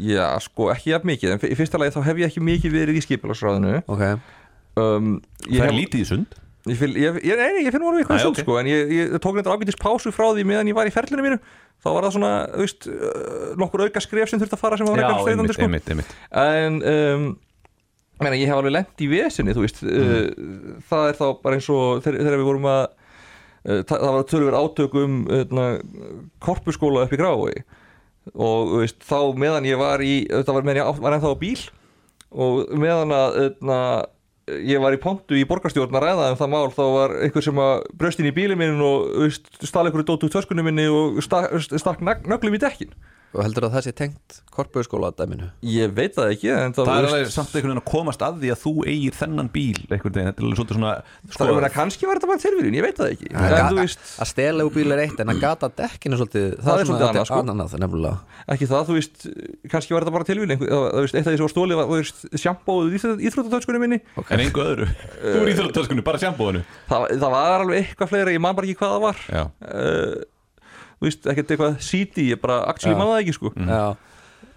já, sko ekki jafn mikið en í fyrsta lagi þá hef ég ekki mikið verið í skipulagsráðinu. Ok, um, ég Það er hef- lítið í sund. Ég, finn, ég, ég, nei, nei, ég finn voru eitthvað sund ok. sko, en ég, ég tók nefndar ágætis pásu frá því meðan ég var í ferlinu mínu. Þá var það svona, þú veist, uh, nokkur auka skref sem þurfti að fara sem var eitthvað einmitt, sko. einmitt, einmitt. En um, meina, ég hef alveg lent í vesinni, þú veist uh, það er þá bara eins og þegar, þegar við vorum að uh, það, var tölur átök um uh, korpuskóla upp í grái og veist, þá meðan ég var í þetta var meðan ég var ennþá á bíl. Og meðan að öðna, ég var í pontu í borgarstjórn að ræða um það mál þá var einhver sem að bröst inn í bílinn minn og stál einhverju dótu úr töskunni minni og stakk, stakk nög- nöglum í dekkin og heldur að það sé tengt korpuðskóla dæminu? ég veit það ekki en það, Það er veist, samt einhvern veginn að komast að því að þú eigir þennan bíl einhvern veginn, þetta er alveg svolítið svona sko, sko, meina, kannski var þetta bara tilvíðin, ég veit það ekki. Að þú veist, að stela úr bíl er eitt en að gata dekkinu svolítið Það er svolítið annað, sko. annað nefnilega. Ekki það, þú veist kannski var þetta bara tilvíðin eitt af því sem var stólið var, veist, sjampóð íþróttatöskunni minni það, það það Já, veist, ekkert eitthvað CD, ég bara actually Já. man það ekki sko Já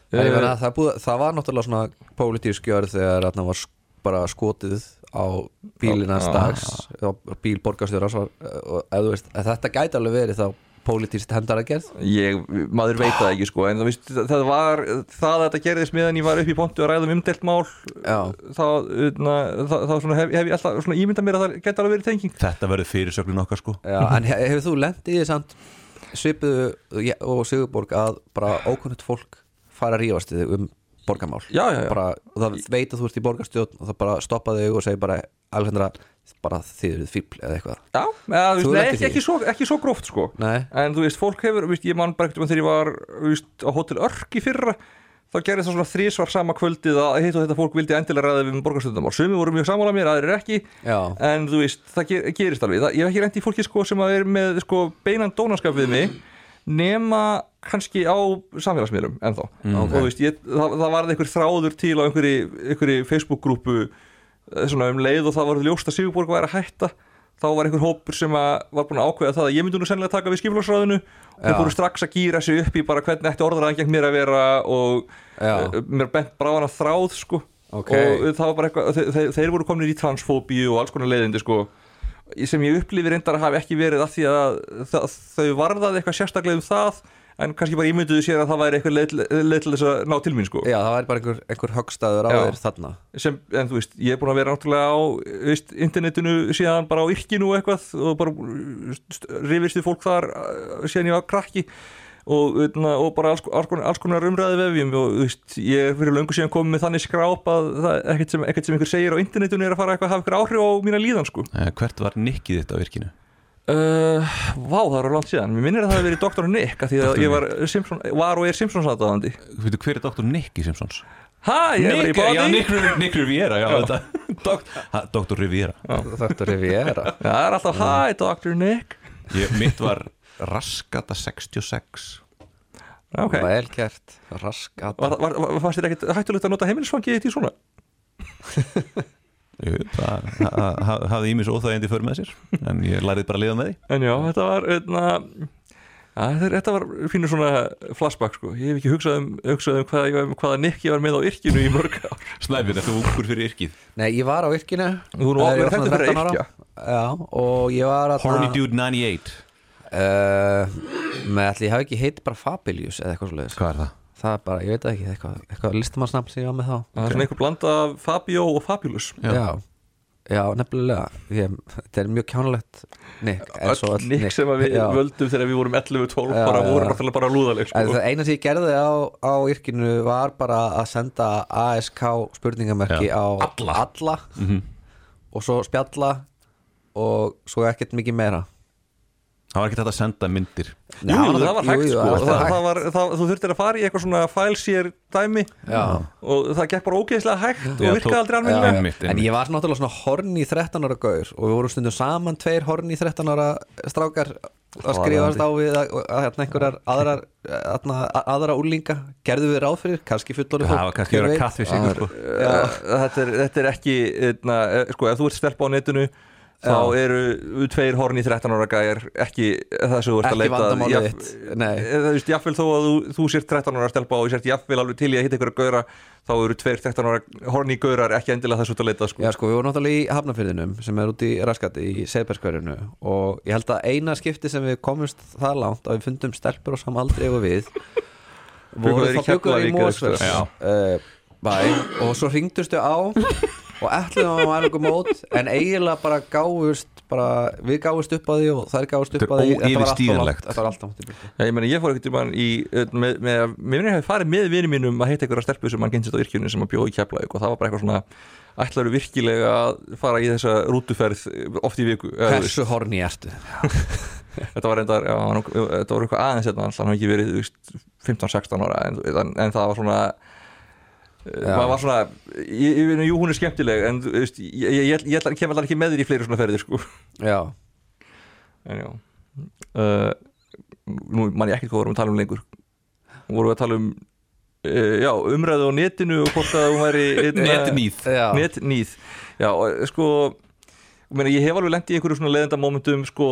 En ég meina, það, búið, það var náttúrulega svona pólitísk gjörð þegar þarna var bara skotið á bílinans Já. dags á bíl borgarstjóras og, og þetta gæti alveg verið þá pólitískt hendar að gerð ég, maður veit það ekki sko en þú veist, það var, það að þetta gerðist meðan ég var upp í pontu að ræða um umdelt mál Já. þá, na, þá, þá svona hef, hef ég alltaf svona ímyndað mér að það geta alveg verið tenging þetta verður fyrirsögnin okkar sko Já, en he- hefur þú lendið í því samt svipuðu og Sigurborg að bara ókunnut fólk fara að rífast þig um borgarmál. Já, já, já, bara, og það veit að þú ert í borgarstjórn og það bara stoppa þig og segja bara Alexandra, bara þið eruð fíbl eða eitthvað. Já eða, veist, nei, ekki, ekki, svo, ekki svo gróft sko. Nei, en þú veist, fólk hefur, veist, ég man bara ekkert um þegar ég var veist, á Hotel Örk í fyrra þá gerðist það svona þrísvar sama kvöldið að hitt og þetta fólk vildi endilega ræða við um borgarstundamál sumi voru mjög sammála mér, aðrir ekki. Já, en þú veist, það ger, gerist alveg. Það, ég hef ekki reyndi í fólki sko sem að er með sko beinan dónaskap við mig nema kannski á samfélagsmiðlum ennþá. Ok. og þú veist, ég, það, það varði einhver þráður til á einhverju, einhverju Facebook-grúpu eh, um leið og það var ljóst að Sigurborg væri að hætta. Þá var einhver hópur sem var búin að ákveða það að ég myndi nú sennilega taka við skipulagsráðinu Já. fóru strax að gýra sig upp í bara hvernig ætti orðaræðan gegn mér að vera og uh, mér bent bráðan að þráð sko Ok. og það var bara eitthvað þeir, þeir, þeir voru komin í transfóbíu og alls konar leiðindi sko sem ég upplifi reyndar að hafi ekki verið af því að þau varðaði eitthvað sérstaklega um það en kannski bara ímynduðu sér að það væri eitthvað leið, til þess að ná til mín sko Já, það væri bara einhver, einhver högstaður á Já. þér þarna sem, en þú veist, ég er búin að vera náttúrulega á veist, internetinu síðan bara á yrkinu og eitthvað og bara rifistu fólk þar uh, síðan ég var krakki og, utan, og bara alls, alls, konar, alls konar umræði vefjum og þú veist, ég er fyrir löngu síðan komið með þannig skráp að það, ekkert, sem, ekkert sem einhver segir á internetinu er að fara eitthvað að hafa eitthvað áhrif á mína líðan sko Eh, Hvert var nikkið þitt á virkinu? Uh, Vá, það var langt síðan, mér minnir að það hafi verið Dr. Nick að því að Dr. ég var, Simpson, var og er Simpsons aðdáðandi hver er doktor Nick í Simpsons? Hæ, ég er í Nick, já, báði Nick, Nick Riviera já, ha, Doktor Riviera. Er Riviera. Það er alltaf, hæ, Dr. Nick. Ég, Mitt var Raskata 66 Ok, Vel gert, raskat var, var, var, fannst þér ekkert hættulegt að nota heimilisfangið þitt í svona? *laughs* Jú, Það ha- ha- hafði ímis óþægindi för með sér En ég lærið bara að liða með því. En já, þetta var eitna, ja, þetta, þetta var fínur svona flashback sko. Ég hef ekki hugsað um, hugsað um hvaða, ég var- hvaða nikk ég var með á yrkinu í mörg ár. Snæfinn, ertu ungur fyrir yrkið? Nei, ég var á yrkinu. Þú nú Eh, var svona þekktur fyrir 13 ára. yrkja Já, og ég var að Horny Dude 98 uh, Með allir, ég hef ekki heit bara Fabilius eða eitthvað svo leiðis Hvað er það? Það er bara, ég veit ekki, eitthvað, eitthvað listamannsnafn sem ég var með þá Það er svona einhver blanda af Fabio og Fabulous Já. Já, já, nefnilega ég, Þetta er mjög kjánulegt Öll nikk sem að við Já. völdum þegar við vorum 11-12 Já, bara já. voru náttúrulega bara lúðaleg sko. það eina sem ég gerði á, á yrkinu var bara að senda ASK spurningamerki á Alla. alla Mhm. og svo spjalla og svo ekkert mikið meira Það var ekki þetta að senda myndir Jú, jú, það var jú, hægt jú, sko það var það, hægt. það var, það, Þú þurftir að fara í eitthvað svona fælsér dæmi Já. og það gekk bara ógeðslega hægt Já, og virkaði tók- aldrei Já. almennilega Einmitt, En einmitt. ég var náttúrulega svona horni 13 ára gaur og við vorum stundum saman tveir horni 13 ára strákar að skrifast á við að, að, að einhverjar aðrar aðna, aðra úlinga gerðu við ráð fyrir, kannski fullorðið Það var kannski að vera katt við sig sko. Uh, þetta, er, þetta er ekki eitna, sko, ef þú ert stelpa á netinu þá eru tveir horni 13 ára gæjar ekki það sem þú ert að leita að- eða, þú veist, jafnvel þó að þú, þú sért 13 ára stelpa og ég sért jafnvel alveg til í að hitta ykkur að gauðra þá eru tveir 13 ára horni gauðrar ekki endilega þess út að leita sko. Já sko, við vorum náttúrulega í Hafnafyrðinum sem er út í Raskati í Seiberskverjunu og ég held að eina skipti sem við komumst það langt að við fundum stelpur á samaldri og við í þá bjuggu þeir í uh, bæ. Og svo ringdustu á og ætluðum að maður einhver mót en eiginlega bara gáfust bara, við gáfust upp á því og þær gáfust upp er því Þetta var alltaf langt í burtu. Já, ég, meni, ég fór ekkert tímann í uh, með, með, mér hefði farið með vinið mínum að heita að stelpu sem hann gynnsist á yrkjunni sem að bjóði í Keflavík og það var bara eitthvað svona ætlaru virkilega að fara í þessa rútuferð oft í viku. Hversu horni ertu? *laughs* þetta var reyndar, já, hann- þetta var eitthvað aðeins hérna, hann hafi ekki verið þú veist, 15-16 ára en, en, en það var svona. Maður var svona ég, ég, jú, hún er skemmtileg en veist, ég, ég, ég, ég kem allar ekki með þér í fleiri svona ferðir sko. Já, en já. Uh, nú man ég ekkert hvað vorum að tala um lengur. Vorum við að tala um uh, já, umræðu á netinu og hvort að hún væri *laughs* Netnýð. Netnýð. Já, sko meina, ég hef alveg lent í einhverju svona leðenda momentum sko,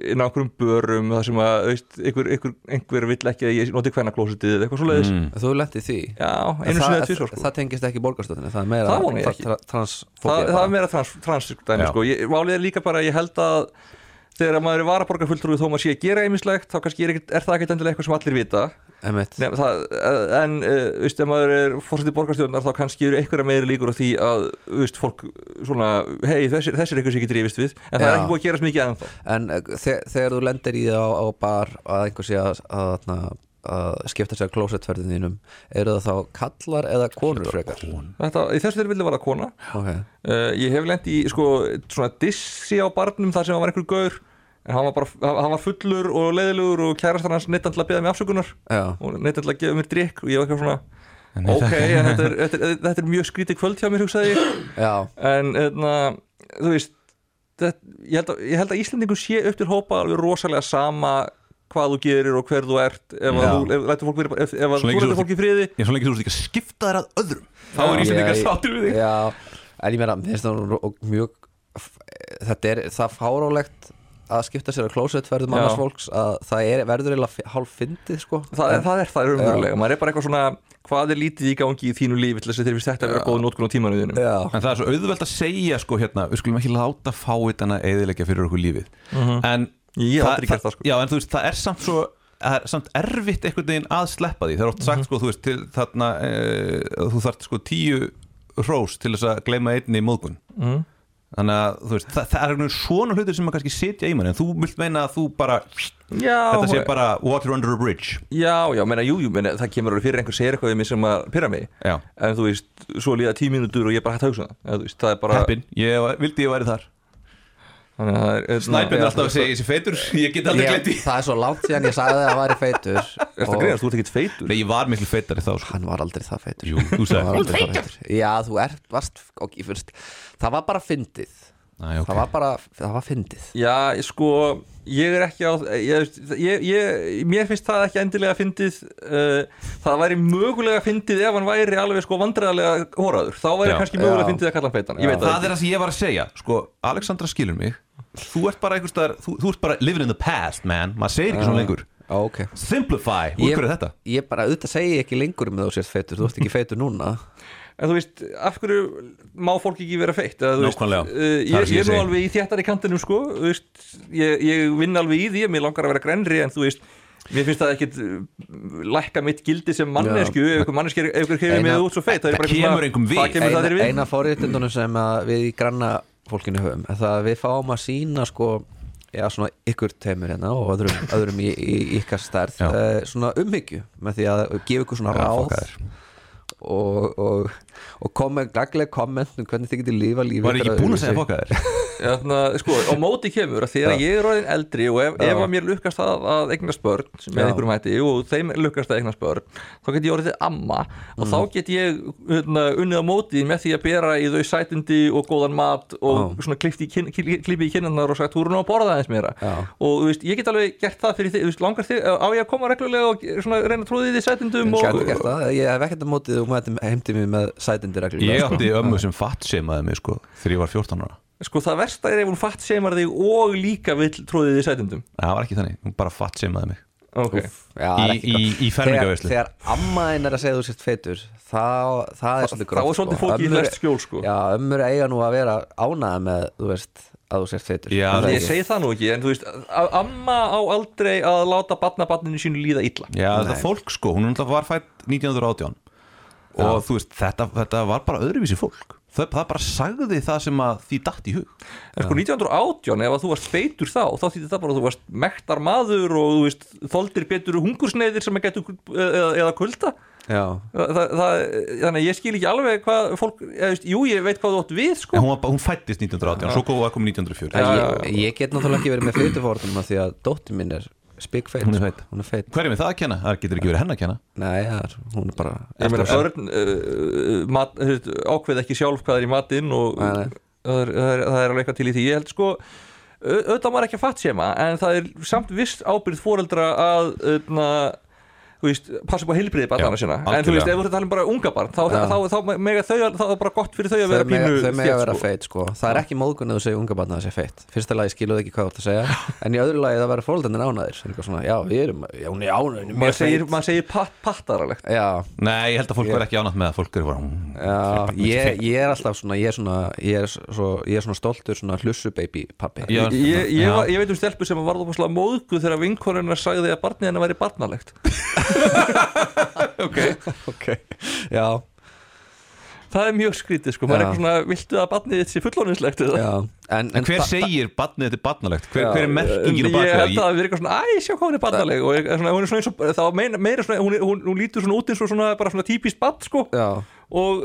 inn á einhverjum börum þar sem að, veist, einhver, einhver, einhver vill ekki að ég noti hvernig klósitið eða eitthvað svo leiðis mm. Þú lendið því já, En einu sinni það, eða tvisvar sko. það tengist ekki borgarstöðinu Það er meira Það vona ég ekki. tra- það, það er meira trans, trans dæmi, Já. sko. ég, Málið er líka bara ég held að þegar maður er varaborgarfulltrúi þó maður sé að gera einmislegt þá kannski er, ekkert, er það ekkert endilega eitthvað sem allir vita. Nefn, það, en uh, veist, ef maður er fórsetið borgarstjórnar þá kannski eru einhverja meiri líkur á því að veist, fólk svona, hei þessir, þessir er eitthvað sem ég get rífist við en það er Já. ekki búið að gerast mikið ennþá. En uh, þe þegar þú lendir í það á, á bar að einhver sé að, að, að, að skipta sér klósettferðin þínum eru það þá kallar eða konur frekar? Þetta, í þessu þeir vilja vera kona. Ok, uh, ég hef lent í sko, svona dissi á barnum þar sem var einhver gaur en hann var, bara, hann var fullur og leiðilegur og kærastan hans neitt að beða mig afsökunar. Já, og neitt að gefa mér drikk og ég var eitthvað svona En ok, en þetta er, þetta, er, þetta er mjög skrítið kvöld hjá mér hugsaði ég. Já, en eðna, þú veist þetta, ég, held að, ég held að Íslandingum sé upp til hópa alveg rosalega sama hvað þú gerir og hver þú ert ef að Já. þú ef, lætur fólk, fólk í friði. Ég er svo lengi þú ert ekki að skipta þér að öðrum Þá Já. er Íslandingar sáttir við þig. Já, en ég meina, það nú mjög þetta er það fárálegt að skipta sér á klósettferðum Já. annars fólks að það er, verður eiginlega hálf fyndið sko. Það, En- það er það raunverulega, maður er bara eitthvað svona hvað er lítið í gangi í þínu lífi til þess að þeir finnst þetta að vera góð nótkun á tímanuðinu En það er svo auðvelt að segja sko hérna Við skulum ekki láta fáitana eðilegja fyrir okkur lífið. En Ég hef aldrei gert það, sko. Já, en þú veist, það er samt svo það er samt erfitt einhvern veginn að sleppa því. Það er oft Mhm. sagt sko, þú veist, til þarna e, þú þarft sko tíu hrós til þess að gleyma einni í móðgun. Mhm. Þannig að þú veist, það, það er svona hlutir sem maður kannski sitja í mann en þú vilt meina að þú bara Já, þetta sé bara water under a bridge. Já, já, meina, jú, jú, meina, það kemur alveg fyrir einhver segir eitthvað við mig sem að pyrra mig. Já, en þú veist, svo líða tíu mínútur og ég bara hægt að hugsa það. Þú veist, það er bara heppin, ég vildi ég væri þar þannig að það er Snæpinn er alltaf að segja þessi feitur? ég get aldrei ég, glemt því. það er svo langt síðan ég sagði að það væri feitur Er þetta greiðast, þú ert ekkert feitur. Nei, ég var miklu feitari þá sko. Hann var aldrei það feitur. Jú, þú sagði aldrei það feitur. Já, þú ert, varst, ok, fyrst Það var bara fyndið. Næ, ok. Það var bara, það var fyndið. Já, sko, ég er ekki á ég, ég, ég, Mér finnst það ekki endilega fyndið uh, Það væri mögulega fyndið ef hann væri alveg sko vandræðarlega hóraður Þá væri Já. kannski mögulega fyndið að kalla hann feitan. Ég veit Það það er það sem ég var að segja Sko, Alexandra skilur mig Þú ert bara einhvers staðar Þú, þú ert bara living in the past, man. Maður segir ekki svona lengur. Já, ok. Simplify, úr hverju er þetta? Ég bara, auðvitað segi ekki lengur um þú sért feitur. Þú ert ekki feitur núna. En þú veist, af hverju má fólk ekki vera feitt? Eða, þú veist, Nákvæmlega. uh, Það er ég, ég er nú alveg í þéttari kantinum sko, þú veist, ég, ég vinn alveg í því Mér langar að vera grenri en þú veist Mér finnst það ekkit uh, lækka mitt gildi sem mannesku ef ykkur manneski, hefur mig út svo feitt það er bara eitthvað kemur svona- engum við. Það kemur það þér Eina, við. eina fórréttindunum sem að við í granna fólkinu höfum. Það að við fáum að sína sko Já, svona ykkur teimur hérna og öðrum, *laughs* öðrum í, í ykkar stærð uh, svona umhyggju með því að gefa ykkur svona Já, ráð og, og, og kom með gagleg komment um hvernig þið getur lífa lífi Var ég búin að segja fokka *laughs* þér? Þarna, sko, á móti kemur að þegar Já. ég er orðin eldri og ef, ef að mér lukkast að, að eignast börn með einhverjum hætti og þeim lukkast að eignast börn þá get ég orðið amma og Mm. þá get ég hérna, unnið á móti með því að bera í þau sætindi og góðan mat og Já. svona klippi í, í kinnarnar og sagt nú að borða aðeins meira Já. og veist, ég get alveg gert það fyrir þig þú veist, langar þig, á ég að koma reglulega og svona, reyna að tróði því sætindum og, það, ég hef ekkert að mótið og mætti heimti mig með sætindi reglulega Ég sko. átti ömmu sem fatt seimaði mig sko Þegar ég var 14 ára sko það versta er ef hún fatt seimar þig og líka vill tróði því sætindum. Nei, Það var ekki þannig, hún bara fatt seimaði mig. Ok, Já, það er Í, ekki í, í fermingaveislu þegar, þegar amma þín er að segja þú sért feitur þá, það er svolítið þá gróft er svolítið sko. fólki í lest skjól sko. Já, ömmur eiga nú að vera ánæða með þú veist, að þú sért feitur. Já, það ég ekki? segi það nú ekki, en þú veist amma á aldrei að láta barnabarninu sínu líða illa. Já, Nei. þetta fólk sko, hún var fætt 1918 og þú veist, þetta, þetta var bara öðruvísi fólk það, það bara sagði það sem að því datt í hug. En sko 1918, ef að þú varst feitur þá þá þýtti það bara að þú varst mektar maður og þú veist, þoldir betur hungursneiðir sem að getur eða, eða kulda. Já, það, það, þannig að ég skil ekki alveg hvað fólk, eða, veist, jú ég veit hvað þú átt við sko. Hún, var, hún fættist 1918, svo góða kom 1904 En Já, ég, ég get náttúrulega ekki verið með feitufórnum því að dóttir mín er spikfeit Hún er sko. feit. Hún er feit Hverjum er það að kenna? Það getur ekki verið henn að kenna Nei, er, hún er bara ég meina börn uh, mat, þú veist, ákveð ekki sjálf hvað er í matinn og Nei, nei. það er, það, er, það er alveg eitthvað til í því ég held sko au- auðvitað maður ekki að fatt sema en það er samt viss ábyrð fóreldra að öðna, þú veist, passa upp á heilbriði barnana Já, sína en þú veist, ef þú ert að tala um bara unga barn þá, þá, þá, þá, mega þau, þá er bara gott fyrir þau að vera mega, pínu þau mega þétt, vera sko. feit sko. Það er ekki móðgun að þú segja unga barna að það sé feit. Fyrsta lagi skiluðu ekki hvað þú ert að segja. *laughs* En í öðru lagi það vera fólöldarnir ánaðir Eitthvað svona, já, við erum, já, hún er er maður segir, maður segir pat, pattaralegt. Já, Nei, ég held að fólk verði ekki ánætt með það Fólk eru bara mm, já ég, ég er alltaf svona Ég er svona, ég er svo, ég er svona stoltur svona hlussu baby pappi ég, ég, veit um stelpu sem var móðgu þegar vinkonuna sagði að barnið hennar væri barnalegt *laughs* *laughs* Ok. Ok, já, það er mjög skrítið sko, maður er eitthvað svona viltu að barnið þitt sé fullóninslegt eða? Já. En, En hver segir badnið þetta er badnalegt? Hver, hver er merkingin á ég bakið? held að það verið eitthvað svona, æ, sjá hvað hún er barnaleg. Og ég- svona, hún er svona eins og, þá meira, meira svona, hún, er- hún, hún lítur svona út eins og svona, bara svona típist barn sko. Já, og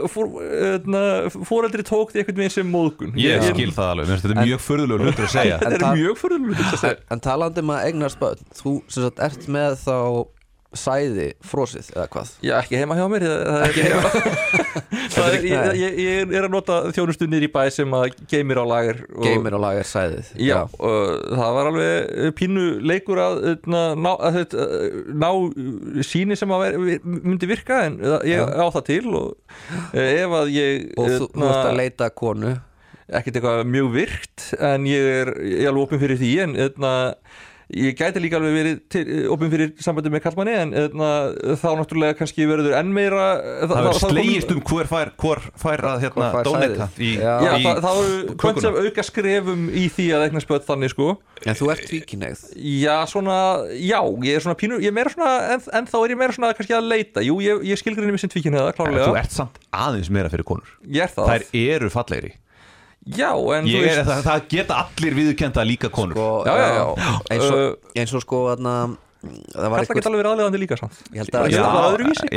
fóreldri tók því einhvern veginn sem móðgun. Ég Já. skil það alveg, þetta er mjög förðulegur hlutur að segja. *laughs* Þetta En er mjög fyrirlutið að en, segja. en talandi um að eignast Þú sem sagt ert með þá sæði frosið eða hvað? Já, ekki heima hjá mér það, *laughs* það er, það er, ég, ég, er að nota þjónustunir í bæ sem að geymir á lager og, Geimir og lagar sæðið Já, og það var alveg pínu leikur að, na, ná, að þetta, ná síni sem að ver, myndi virka en ég Já. á það til og eh, ef að ég Og þú, ert að leita konu. Ekkert eitthvað mjög virkt en ég er, alveg opinn fyrir því en eitna, ég gæti líka alveg verið til, opinn fyrir sambandi með kallmanni en eitna, þá náttúrulega kannski verður enn meira Það verður slegist um hver fær, hver fær að hérna, sæðið. í, Já. Já, í það, það kökuna. kvönt sem auka skrefum í því að eigna spöð þannig sko. En þú ert tvíkinegð Já, svona, já, ég er svona pínur, ég er meira svona, en, en þá er ég meira svona kannski að leita, jú, ég, ég skilgrinni mér sem tvíkinn eða, Þú klárlega, ert samt aðeins meira fyrir konur. Ég er það, Þær eru fallegri já, en Ég þú er, veist, það, það geta allir viðurkenda líka konur sko, Já, já, já. Eins og, Uh, eins og sko aðna, Það var eitthvað geta alveg verið aðlegandi líka samt, Ég held að- það var öðruvísi,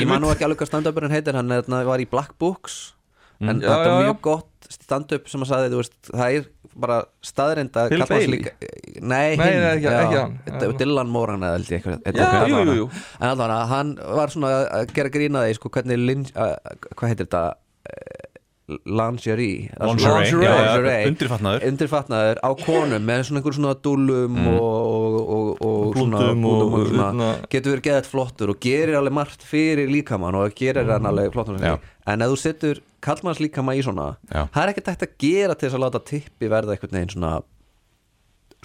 Ég man nú ekki alveg hvað stand-upurinn heitir Hann þarna var í Black Books En Mm. Já, þetta já. mjög gott stand-up sem að sagði þú veist, Það er bara staðreind að Bill Bailey? líka Nei, Nei, hinn ekki- ekki hann. Dylan Moran eða held ég eitthvað jú, jú, jú. En allavega, hann var svona að gera grína því sko, hvernig lin, uh, hvað heitir þetta lingerie. Undirfatnaður. á konum með svona einhver svona dúlum og, og, og, og svona, Blúndum og- blúndum og svona, hérna- getur verið geðað flottur og gerir alveg margt fyrir líkamann og gerir hann alveg flottur Já. en ef þú setur kallmanns líkama í svona Já. það er ekkert hægt að gera til þess að láta tippi verða einhvern veginn svona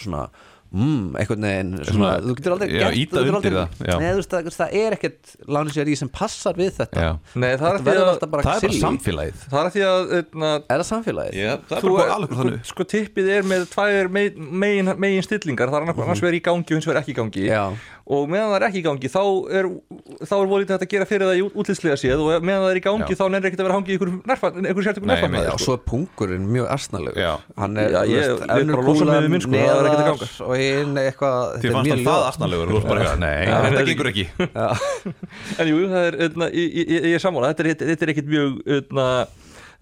svona mm, einhvern veginn svona, Svona, þú getur aldrei já, gert ýta þú getur undir aldrei. Nei, þú veist, það, það er ekkert lingerie sem passar við þetta. Nei, það er þetta að því verður að, alltaf bara Það er samfélagið það er að því að, eitna, er það samfélagið? Já, það er þú, bara alveg sko, þannig sko tippið er með tvær megin, megin, megin stillingar það er annars, annars verið í gangi og hins verið ekki í gangi Já. Og meðan það er ekki í gangi þá er, þá er volítið hægt að gera fyrir það í útlýslega séð. Og meðan það er í gangi Já. þá nefnir ekkert að vera hangið í einhverjum sértökum Nei, nærfatnaði Já, svo er pungurinn mjög arsnalegur. Hann er, Já, ég- veist, önnur kúlan við minn, það ekkert að neðar ganga. og hinn eitthvað þetta er mjög nei, Já, þetta gengur ekki. *laughs* En jú, það er, eitna, ég, er sammála. Þetta er, þetta er ekkert mjög eitna,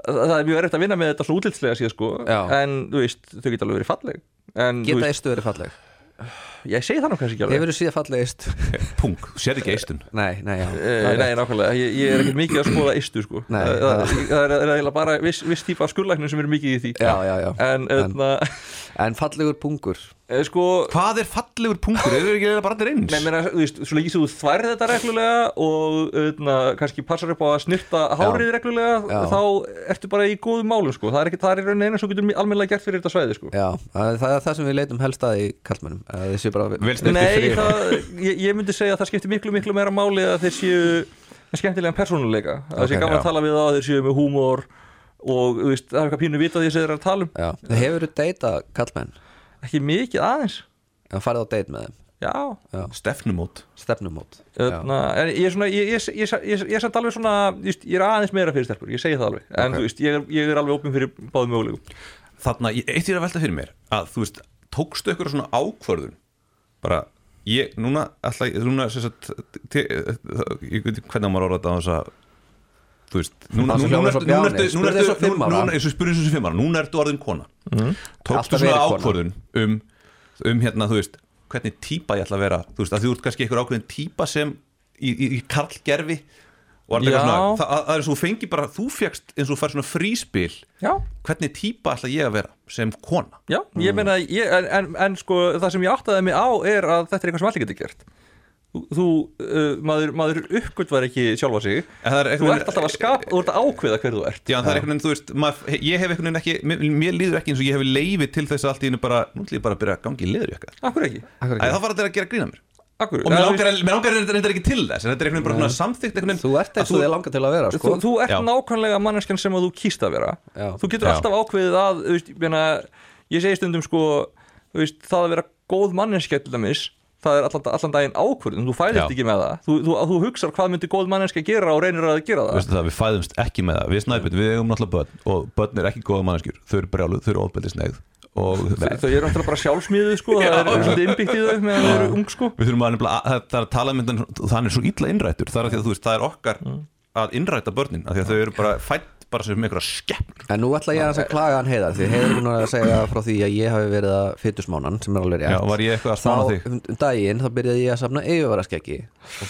það er mjög erfitt að vinna með þetta svona útlýslega séð sko. Já. en þú veist, þau geta alveg verið falleg. En þú Geta eistu verið falleg ég segi það nú kannski ekki alveg Hefur þú síðan falleg eist? *laughs* Pung, þú sér ekki eistun Nei, nei, já Eh, Nei, nákvæmlega, ég, ég er ekkert mikið að skoða eistu sko. Nei, það, það, er, er eiginlega bara viss, viss típa af skurlæknum sem eru mikið í því Já, já, já En, en En fallegur pungur sko Hvað er fallegur punkur? Eru ekki eiginlega bara allir eins? Nei, meina, þú veist, svo lengi þú þværið þetta reglulega og öðna, kannski passar upp á að snirta hárið reglulega Já. þá ertu bara í góðum málum sko. það er ekki, það er eina sem getur almennilega gert fyrir þetta svæði sko. Já, það er það sem við leitum helst að í kallmennum að Séu bara Vel snyrtir Nei, það, ég, ég myndi segja að það skiptir miklu miklu meira máli að þeir séu skemmtilegan persónuleika. Að það sé Ok, gaman já. að tala við það að þeir séu með húmor og veist, það er eitthvað pínu vita því sem þeir eru að tala um. Já, það hefur þú deyta kallmenn ekki mikið aðeins. Það farið á deyt með þeim. Já, Já, Stefnumót. Stefnumót. En ég er svona ég, ég, ég, ég, ég er samt alveg svona ég, ég er aðeins meira fyrir stelpur, ég segi það alveg. En Ok. þú veist, ég er, ég er alveg opinn fyrir báðum mögulegum Þarna, ég- eitt ég er að velta fyrir mér að þú veist, tókstu ykkur svona ákvörðun bara, ég, núna ég, núna sem sagt ég veit hvernig maður orða þetta á þess að þú veist, núna, sem núna, svo núna, ertu- núna, ertu- núna, ára, núna ertu orðin kona. Tókstu Alltaf svona ákvörðun um, um hérna, þú veist, hvernig típa ég ætla að vera? Þú veist, að þú ert kannski einhver ákveðin típa sem í, í, í karlgerfi og það, það er eins og þú fengi bara þú fegst eins og þú fær svona fríspil. Já, hvernig típa ætla ég að vera sem kona? Já, ég meina ég, en, en, en sko, það sem ég áttaði mig á er að þetta er eitthvað sem allir getur gert. Þú, þú uh, maður, maður uppgötvar ekki sjálfa sig. En það er Þú einhvern ert alltaf að skapa, þú ert að ákveða hver þú ert. Já, en það er einhvern veginn, þú veist, maður, ég hef einhvern veginn ekki, mér, mér líður ekki eins og ég hef leifi til þess að allt í hennu bara, nú ætlum ég bara að byrja að gangi í leðurjakka. Akkur Og mér langar, reyndar ekki til þess, en þetta er einhvern veginn bara svona samþykkt einhvern veginn. Þú ert eins og þið langar til að vera þú, sko. þú ert Já. nákvæmlega manneskjan sem að þú kýst að vera Já. Þú getur Já. alltaf ákveðið að þú veist, ég, meina, ég segi stundum sko þú veist, það að vera góð manneskja til dæmis það er allan, allan daginn ákvörðun þú fæðist Já. ekki með það þú, þú, þú hugsar hvað myndi góð manneskja gera og reynir að gera það Veistu það, við fæðumst ekki með það, við snæpum, við eigum náttúrulega börn og börn er ekki góða manneskjur, þau eru brjáluð, þau eru ofbeldisneigð og þau eru náttúrulega bara sjálfsmíðu sko, það er svolítið innbyggt í þau meðan þau eru ung sko. Við þurfum að nefnilega, að- það er að tala myndan, þannig er svo illa innrættur, það er að því að þú veist, það er okkar að innræta börnin, af því að þau eru bara fætt bara sem einhverja skepp En nú ætla ég aðeins að klaga hann heiða Því heiður búin að segja frá því að ég hafi verið að fytusmánan sem er alveg rétt. Já, var ég eitthvað að spána þá, þig? um, um daginn þá byrjaði ég að safna yfirvara skeggi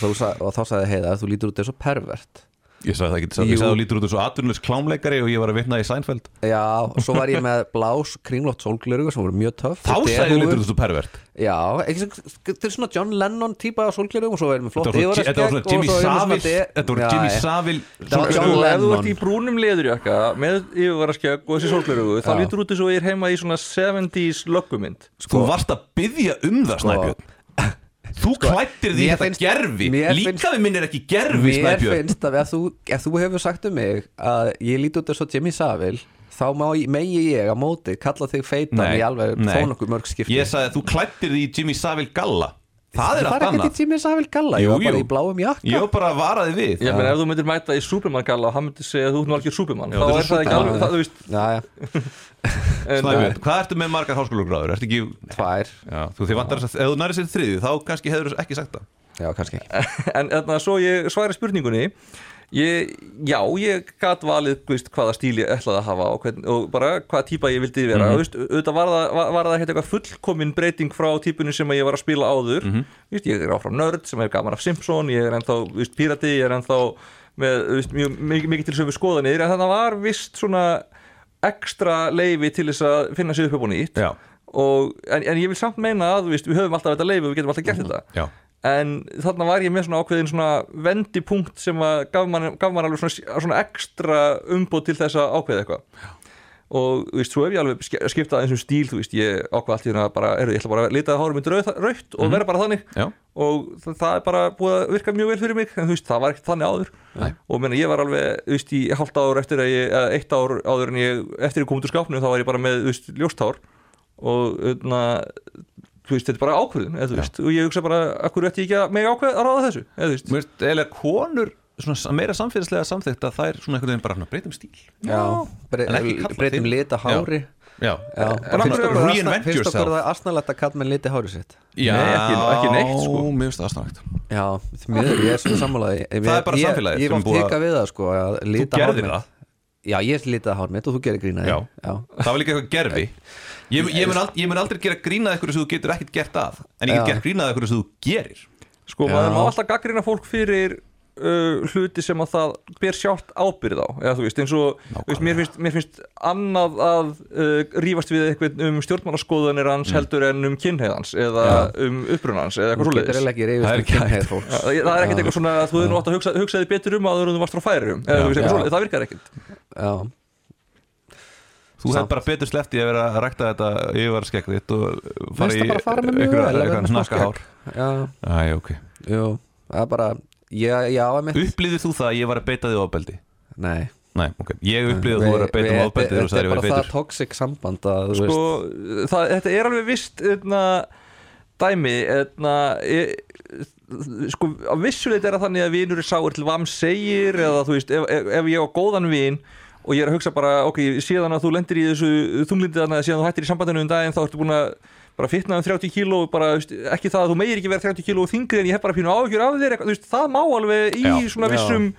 og, og þá sagði heiða þú lítur út eins og pervert Ég sagði það ekki, ég sagði þú lítur út eins og atvinnulegs klámleikari og ég var að vitna í Seinfeld. Já, og svo var ég með blás kringlótt sólglerugu sem voru mjög töff. Þá sagði þú lítur út eins og pervert. Já, þetta er svona John Lennon típa af sólglerugu og svo erum við flott Þetta var svona- þetta var svona Jimmy Savile Þetta var Jimmy Savile Það var John Sko, ef þú Lennon. ert í brúnum leðurjakka með yfirvaraskegg og þessi sólglerugu þá lítur út eins og ég er heima í svona 70s löggumynd. Þú varst að byggja um það, Þú klættir því þetta finnst- gerfi Líkaði minn er ekki gerfi, Mér finnst að ef þú, ef þú hefur sagt um mig að ég líti út eins og Jimmy Savile þá má, megi ég á móti kalla þig feitan Nei, í alveg þó nokkuð mörg skipti. Ég sagði að þú klættir því í Jimmy Savile galla. Það er Það allt var ekkert annað. í Jimmy Savile galla, ég Jú, var bara jú. í bláum jakka. Ég var bara að vara þið við. Ég menn ef þú myndir mæta í Superman galla og hann myndir segja að þú ert nú algjör Superman. Já, þá er er það ekki Superman. alveg, það, þú veist Já, já, *laughs* *laughs* Snæbjörn, hvað ertu með margar háskólagráður? Ertu ekki tvær. Já, þú þið vantar þess að ef þú næri sér þriðju þá kannski hefur ekki sagt það. Já, kannski ekki. *laughs* En þarna svo ég sværi spurningunni. Ég, já, ég gat valið þú veist, hvaða stíl ég ætlaði að hafa og, hvern, og bara hvaða típa ég vildi vera. Mm veist, auðvitað var það, það ekkert eitthvað fullkomin breyting frá típunni sem ég var að spila áður. Veist, ég er áfram nörd sem er gaman af Simpson ég er ennþá veist, pírati, ég er ennþá með veist, mjög, mikið, mikið til sömu skoðanir. En það var vist svona ekstra leifi til þess að finna sig upp upp og nýtt. En, en ég vil samt meina að veist, við höfum alltaf þetta leifi og við getum alltaf gert þetta. Já. En þarna var ég með svona ákveðin svona vendipunkt sem gaf mann, gaf mann alveg svona, svona ekstra umbóð til þess að ákveða eitthvað og þú veist, svo hef ég alveg skiptað eins og stíl, þú veist, ég ákveða allt í hérna bara, er, ég ætla bara að lita hárum mitt rautt og vera bara þannig. Já, og það, það er bara búið að virka mjög vel fyrir mig en þú veist, það var ekkert þannig áður. Nei. og menna, ég var alveg, þú veist, í hálft ár eftir að ég, eða eitt ár áður en ég eftir ég kom út úr skápnu, þá var ég bara með, þú veist, ljóstár og, öðna, þú veist, þetta er bara ákveðin, eða þú veist. Og ég hugsa bara, akkur ætti ég ekki að mig ákveð að mér svona meira samfélagslega samþykkt að það er svona einhvern veginn bara breytum stíl Já, breytum þig. lit á hári Já, Já, finnst okkur það reinvent asna- finnst okkur yourself. það asnalegt að kalla með liti hári sitt Já, Nei, ekki- ekki neitt, sko. Mér finnst það aðstæðanlegt Já, því miður, ég er svona sammálaði *laughs* Það er bara samfélagið Ég var teka við það sko að Þú lita mitt. það Já, ég litaði hár mitt og þú gerir grína Já. Já. Það var líka eitthvað gerfi *laughs* Ég, ég, mun aldrei, ég mun aldrei gera grínað eitthvað sem þú getur ekkert gert að En ég get Já. gert grínað eitthvað sem þú gerir sko, maður má alltaf gaggrina fólk fyrir uh, hluti sem að það ber sjálft ábyrð á, eða þú veist, eins og þú veist, mér, finnst, mér finnst annað að uh, rífast við eitthvað um stjórnmálaskoðanir hans heldur en um kynheiðans eða um upprunans eða eitthvað svoleiðis. Það er reyfist um ekki er eitthvað svona að þú hefur nú átt að hugsa, hugsaði betur um en þú varst frá færirum eða veist, svoleiðis, það virkar ekkert. Já, Þú hefði bara betur í að vera að rækta þetta þitt og fara í að með smá snakkahár já, Æ, ok. Jú, það er bara Upplýðir þú það að ég var að beita þig ofbeldi? Nei. Nei, ok. Ég upplýði að þú var að beita mig ofbeldi Þetta er bara það toxic samband að þú sko, það, þetta er alveg vist eitna, dæmi eitna, e, sko, á vissuleit er það þannig að vinur er sáir til vam segir eða þú veist, ef, ef, ég á góðan vin og ég er að hugsa bara, ok, síðan að þú lendir í þessu þunglindi þannig að síðan þú hættir í sambandinu um daginn þá ertu búin að bara fitna um 30 kíló bara, veist, ekki það að þú meir ekki vera 30 kíló þingri en ég hef bara pínu áhugjur af þér veist, það má alveg í Já. svona vissum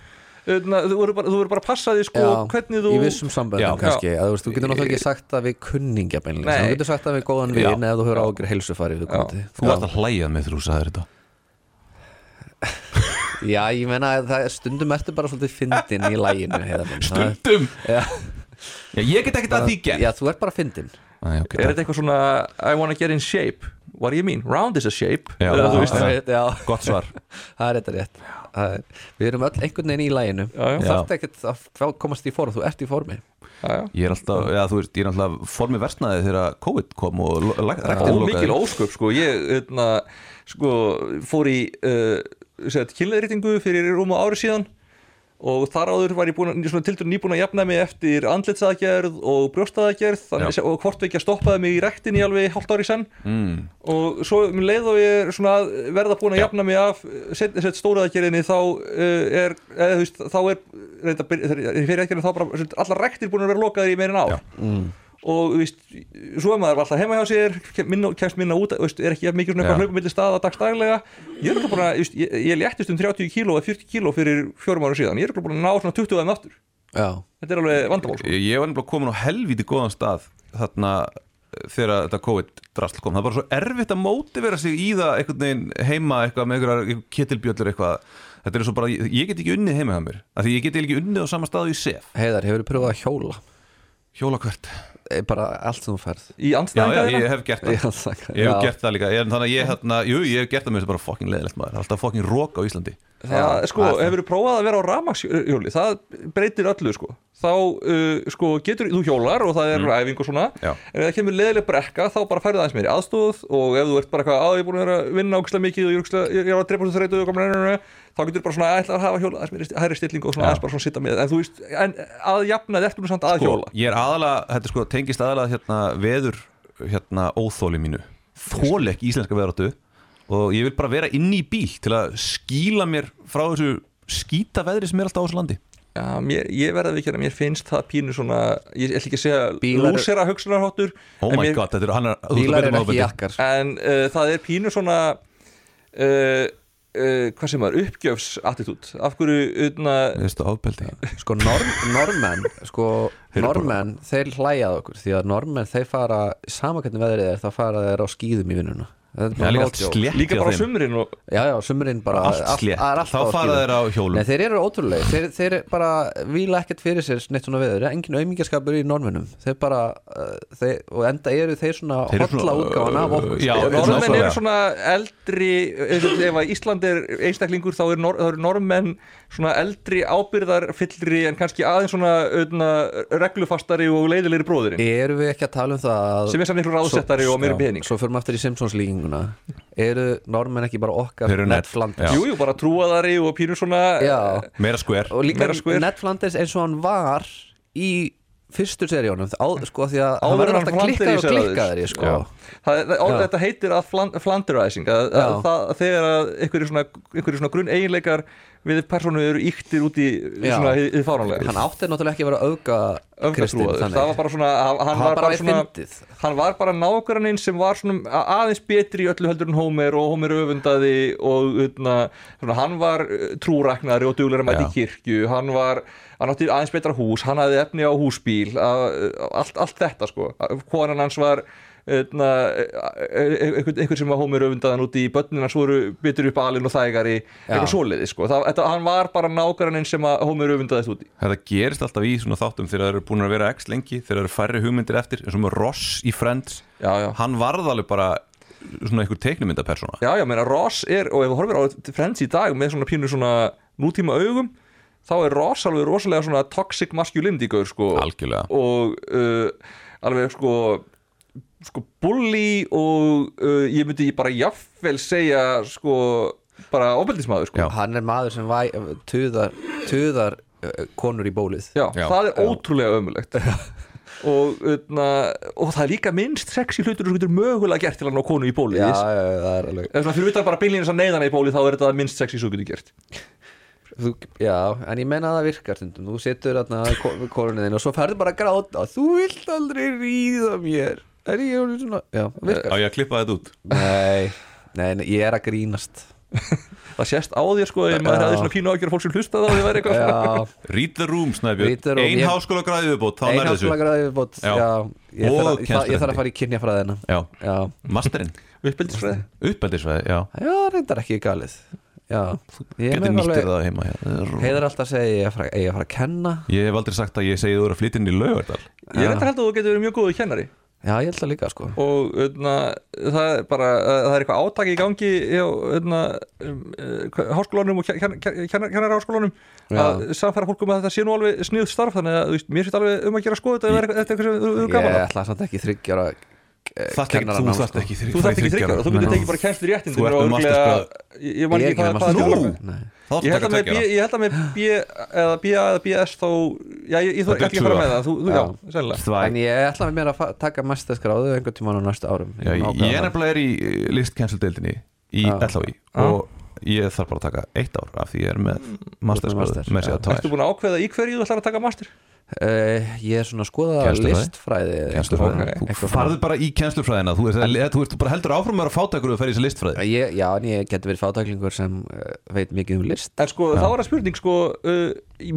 þú verður bara, þú verður bara að passa því sko, Já, hvernig þú í vissum samböndum kannski. Að þú veist, þú getur náttúrulega ekki sagt það við kunningja beinlega, þú getur sagt það við góðan vin eða þú hefur ágjur heilsufari við komandi Þú varst að hlæja með þegar þú sagðir þetta. *laughs* Já, ég meina að það stundum ertu bara svolítið fyndin í læginu Það- Stundum? Já, Já, ég get ekkert að því gert. Já, þú ert bara fyndin Æ, ok. er þetta eitthvað svona I wanna get in shape? What do you mean, round is a shape? Já, þú veist, já. já, já, Gott svar. *laughs* Það er þetta rétt. Það er, Við erum öll einhvern veginn í læginu Já, já. Þú þarft ekkert að fá- komast í form, þú ert í formi. Já, já. Ég er alltaf, já þú veist, ég er alltaf formi versnaði þegar COVID kom og mikil ósköp sko. Ég eitna, sko, fór í uh, kynleðrýtingu fyrir rúma ári síðan og þar áður var ég búin að, svona tildur nýbúin að jafna mig eftir andlitsaðgerð og brjóstaðgerð þannig, og hvort ekki að stoppaði mig í rektin í alveg hálft ári senn mm. og svo um leið og ég er svona að verða búin að jafna mig af set, set stóraðgerðinni þá uh, er eða, þú veist, þá er reynda, fyrir ekki þá bara allar rektir búin að vera lokaðir í ár Já. mm. Og þú veist, svo er maður alltaf heima hjá sér minna, kemst minna út þú veist, er ekki mikið svona eitthvað hlaupum milli staða dagstaglega ég er ekki búin að, þú veist, ég, ég léttist um 30 kíló eða 40 kíló fyrir fjórum árum síðan. Ég er ekki búin að ná svona 20 aðeim aftur. Já, þetta er alveg vandamál sko. Ég ég var nefnilega komin á helvíti góðan stað þarna þegar þetta COVID-drasl kom. Það er bara svo erfitt að mótivera sig í það einhvern veginn heima eitthvað með einhverjar ketilbjöllur eitthvað. Þetta er svo bara, ég get ekki unnið heima hjá mér. Af því ég get ekki unnið á sama staðu í sef. Heiðar, hefur þú pröfað að hjóla? hjóla hvert Eh, Bara allt sem þú ferð Í já, já, andstæðinga ég hef gert það. Já, ég hef Já. gert það líka, en þannig að ég hérna, jú, ég hef gert það með þessu bara fokkin leðilegt maður. Alltaf fokkin rók á Íslandi Það, sko, það er það. hefur þú prófað að vera á rafmagnshjóli það breytir öllu, sko. Þá, uh, sko, getur þú hjólar og það er æfing og svona, Já. en ef það kemur leðileg brekka, þá bara færðu aðeins meiri aðstóð og ef þú ert bara eitthvað, að ég er búin að vera að vinna ógislega mikið og ég er ógeðslega- ég er að drepa þessu þreytu og komin, þá getur þú bara svona að ætla að hafa hjóla aðeins meiri hæri stilling og svona aðeins bara svona sitta með, en þú veist en að jafna þetta nú samt að sko, hjóla. ég er aðalega, þetta er sko tengist aðalega hérna, veður hérna, óþóli mínu. Þól ekki íslenska veðráttu og ég vil bara vera inni í bíl til að skýla mér frá þessu skýta veðri sem er alltaf á þessu landi. Já, mér, ég verði ekki að mér finnst það pínu svona, ég ætla ekki að segja Bílar- lúsera hugsunarháttur oh en my mér- god, þetta er hann er, að Bílar er um ekki jakkar. En uh, það er pínu svona uh, uh, hvað sem var, uppgjöfs af hverju Veistu, ofbeldi. Sko norm, normenn Sko normenn, þeir hlæjað okkur Því að normenn, þeir fara Sama hvernig veðrið er, þá fara þeir á skýðum í vinnuna Það er líka allt slétt líka bara á sumrin og, Já, já, sumurinn bara Allt slétt, það er allt þá fara þeir á hjólum. Nei, þeir eru ótrúlega, þeir, þeir bara víla ekkert fyrir sér neitt svona veður, engin auðmingjaskapur í normunum, þeir bara uh, þeir, og enda eru þeir svona svona, útgáfan af uh, okkur já, er nákvæmlega. eru svona eldri ef Ísland er einstaklingur þá eru, nor, þá eru norðmenn svona eldri ábyrðarfyllri en kannski aðeins svona utna, reglufastari og leiðilegri bróðurinn Eru við ekki að tala um það sem er samt einhver ráðsettari og meiri pening. Svo fyrir maður aftur í Simpsons líkinguna Eru normenn ekki bara okkar Þeir eru Ned, Ned Flanders já. Jú, jú, bara trúaðari og pínu svona Já. meira skver Og líka Meira skver. Ned Flanders eins og hann var í fyrstu seríunum sko því að hann verður alltaf hann klikkaður og klikkaður í sko. Það, það, þetta heitir að flan, flanderizing að, að, það, þegar að einhverju svona, svona grunn eiginleikar við persónu eru yktir út í hið fáránlega. Hann átti náttúrulega ekki að vera auka Kristinn það var bara svona hann, hann var bara bara svona hann var bara nákvæminn sem var svona aðeins betri í öllu heldur en Homer og Homer öfundaði og utna, svona, hann var uh, trúraknari og duglega mæti í kirkju. Hann var, hann átti aðeins betra hús hann hafði efni á húsbíl að, allt, allt þetta sko, konan hans var Eitna, einhver, einhver sem var Homer öfundaðan út í börnin hans voru betur upp alinn og þægari eitthvað svoleiði sko. það, þetta, hann var bara nákvæminn sem að Homer öfundaðist út í Þetta gerist alltaf í svona þáttum þegar það eru búin að vera x lengi, þegar það eru færri hugmyndir eftir eins og með Ross í Friends. Já, já. hann varð alveg bara svona einhver teiknumyndapersona Já, já, meina Ross er, og ef þú horfir á Friends í dag með svona pínu svona nútíma augum þá er Ross alveg rosalega svona toxic masculinity gaur sko. Algjörlega. Og uh, alveg sko sko bully og uh, ég myndi bara jafnvel segja sko bara ofbeldismæður sko. Hann er maður sem væ, tuðar, tuðar uh, konur í bólið. Já, Já. það er ótrúlega ömulegt *laughs* og, öðna, og það er líka minnst sexy hlutur sem getur mögulega gert til að ná konu í bólið já, já, það er alveg Ef fyrir utan bara þess að neyðana í bólið þá er þetta minnst sexy svo getur gert. Þú, Já, en ég menna að það virkar stundum. Þú situr þarna við konunni þinn og svo ferðu bara að gráta. Þú vilt aldrei ríða mér Er ég alveg svona Já, Á ég að klippa þetta út? Nei, nei, nei, ég er að grínast. Það sést á þér sko ef maður hefði svona pínu ágjör fólk sem hlustaði á því væri eitthvað. Svona Já, Read the room, room, Ein ég- háskóla græði viðbót, þá nærði þessu. einhaldsflagraði viðbót Já. Já, ég þarf að- ég ég fara í kynjafræðina. Já, Já, masterinn, uppeldisfræði. Uppeldisveði, já. Já reyndar ekki galið. Já, ég Getur nýttir alveg það heima. Heiðar alltaf að segja ég að fara, ég að fara að kenna. Ég hef aldrei sagt að ég segi þú eru að flytja inn í laugardal. Ég held að þú getur verið mjög góðu kennari Já, ég held það líka sko. Og öðna, það er bara það er eitthvað átak í gangi hjá öðna, um, uh, háskólanum og kennarháskólanum að samfæra fólkum að þetta sé nú alveg snið starf þannig að þú veist, mér finnst alveg um að gera skoða þetta það er eitthvað sem þú hefur gaman Ég að. ætla samt ekki þryggjara ekki, þú þarft ekki þú þarft ekki þryggja þú getur tekið bara kænslu Þú réttindin ert og með örugglega- mastersgrad. ég man ekki hvað með þetta er. Ég held að með B, ég held að með B eða B eða BS þá, já, ég, ég þú ekki að fara með það, þú, þú, já, Já. En ég ætla með mér að taka mestaskráðu einhvern tímann á næstu árum. Að ég ákveða er nefnilega er í listkennsludeildinni í Já. LHI og ég þarf bara að taka eitt ár af því ég er með að tvær. Ertu búin að ákveða í hverju þú ætlar að taka master? Uh, ég er svona að skoða listfræði Þú eitthvað farðu bara í kennslufræðina Þú, þú ert bara heldur áfram með að fátækur og fer í þessi listfræði. Ég, Já, en ég geti verið fátaklingur sem uh, veit mikið um list. En sko, þá er það spurning sko uh,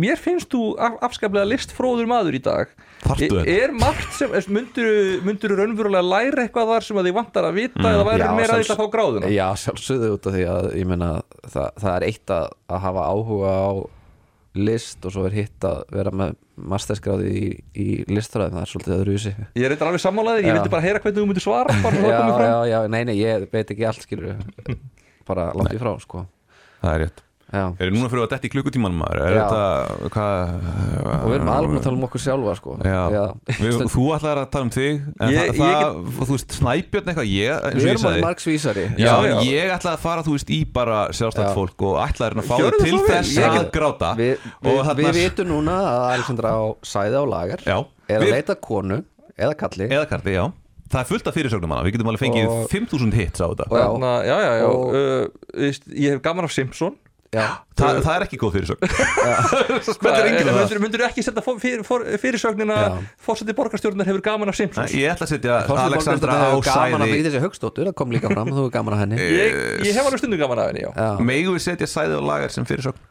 Mér finnst þú af, afskaplega listfróður maður í dag. Er, þetta? er margt sem, myndur, myndur raunverulega læra eitthvað þar sem að þið vantar að vita eða væri Já, meira að þetta fá gráðuna? Já, sjálfsögðu út af því að ég meina það, það er eitt að, að hafa áhuga á list og svo er hitt að vera með masterskráði í, í listfræðin, það er svolítið öðruvísi. Ég er eitthvað alveg sammálaðið, ég vildi bara heyra hvernig þú myndir svara bara svo það Já, já, já, nei, nei, ég veit ekki allt skilur bara langt í frá, sko. Það er rétt Já, Er núna fyrir að detti í klukkutíman maður? Er Já. þetta, hvað og við erum alveg að tala um okkur sjálfa, sko. Já, Við, þú ætlar að tala um þig En Ég- það, ég það þú veist, snæbjörn eitthvað ég, Við erum alveg margsvísari Já, Já, já. ég ætla að fara, þú veist, í bara sjálfstætt Já. fólk og ætla að fá þig til þess að get- gráta. Við, Og við, þarna- við vitum núna að Alexandra á sæði á lagar Já, er að leita konu eða kalli eða karti, já. Það er fullt af fyrirsögnum hana, við getum alveg fengið Og- 5000 hits á þetta. Og- Já. Já, já, já. Og- uh, veist, Ég hef gaman af Simpson Þa, Það er ekki góð fyrirsögn. Það? myndur, myndur ekki setja fyrirsögnina Já. Fórseti borgarstjórnar hefur gaman af Simpsons? Ég ætla að setja Alexandra á sæði. Þessi högstóttur það kom líka fram, þú hefur gaman að henni. Ég, ég hef alveg stundum gaman af henni, Megum við setja sæði og lagar sem fyrirsögn?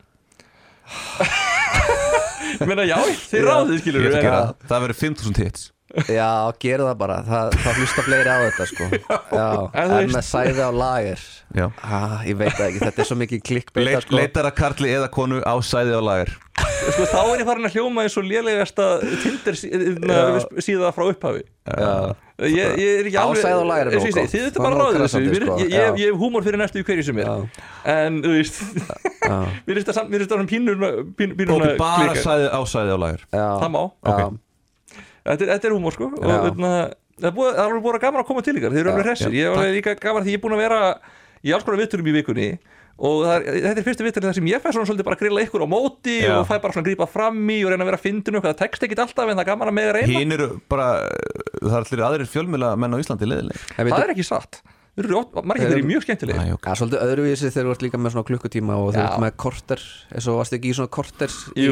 *laughs* Ég meina, já, þið ráðið skilur það. Það verður 5000 hits já gera það bara. Það, það hlusta fleiri á þetta sko. *laughs* Já, en veist- með sæði á lager. Já. Ah, Ég veit það ekki, þetta er svo mikið klikkbeita Leit, sko. Leitar að karli eða konu á sæði og lagar sko, þá er ég farin að hljóma eins og lélegasta Tinder sí- hérna, síða frá upphafi. Já, ég, ég er ekki Á alveg sæð og er gott. þið þetta Það bara er ráðið þessu. Sko. ég, ég, ég hef húmor fyrir næstu í hverju sem er. Já. en þú veist já, *laughs* mér finnst það samt- mér finnst það svona pínur pín- pínur bara sæði á sæði og já, það má, já, þetta er, þetta er húmor sko. Og þarna, það er búið- það er alveg búið að gaman að koma til ykkar. Þið eru alveg hressir, ég er alveg líka gaman því ég er búin að vera í alls konar vitturum í vikunni. Og er, þetta er fyrstu vittur þar sem ég fæ svona svolítið bara að grilla ykkur á móti Já. og fæ bara svona að grípa fram í og reyna að vera fyndin og það tekst ekkit alltaf en það er gaman að með að reyna. Hinn eru bara, það er allir aðrir fjölmjöla menn á Íslandi leðileg það er ekki satt. Þeir margir þeir eru mjög skemmtilegir. Já, svolítið öðruvísi þegar þú ert líka með svona klukkutíma og þú ert með korter eins og varst ekki í svona korter í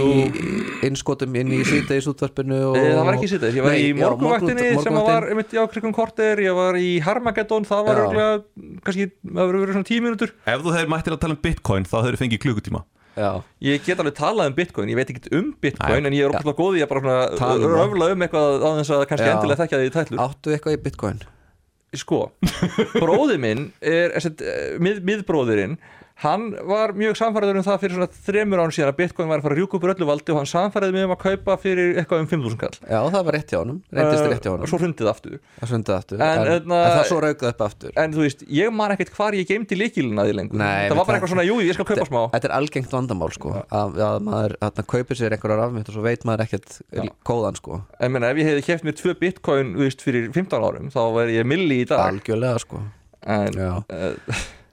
innskotum inn í síðdeis útvarpinu og... Eh, Það var ekki sýtið, ég var Nei, í morgunvaktinni morgun- sem var einmitt, já, krigum korter, ég var í Harmageddon, það var örgulega, kannski, það verið verið svona tíu mínútur. Ef þú hefur mættir að tala um bitcoin þá hefur fengið klukkutíma. Já, Ég get alveg talað um bitcoin, ég veit ekki um bitcoin Nei. en ég er okkur góð í að bara um röfla um eitthvað á þess að kannski Já. endilega þekkja því í tætlur. Áttu eitthvað í bitcoin Sko, bróði minn er, er mið, miðbróðirinn hann var mjög samfæraður um það fyrir svona þremur án síðan að bitcoin var að fara að rjúka upp öllu valdi og hann samfæraði mig um að kaupa fyrir eitthvað um 5.000 kall. Já, það var rétt hjá honum, reyndist rétt hjá og honum. svo hrundið aftur. Aftur, En, en, en, hérna- það svo raukað upp aftur. En þú veist, ég man ekkert hvar ég geimdi líkilina því lengur. Nei, það var bara eitthvað svona, jú, ég skal kaupa smá. Þetta er algengt vandamál sko að, að maður að kaupir sér einhverjar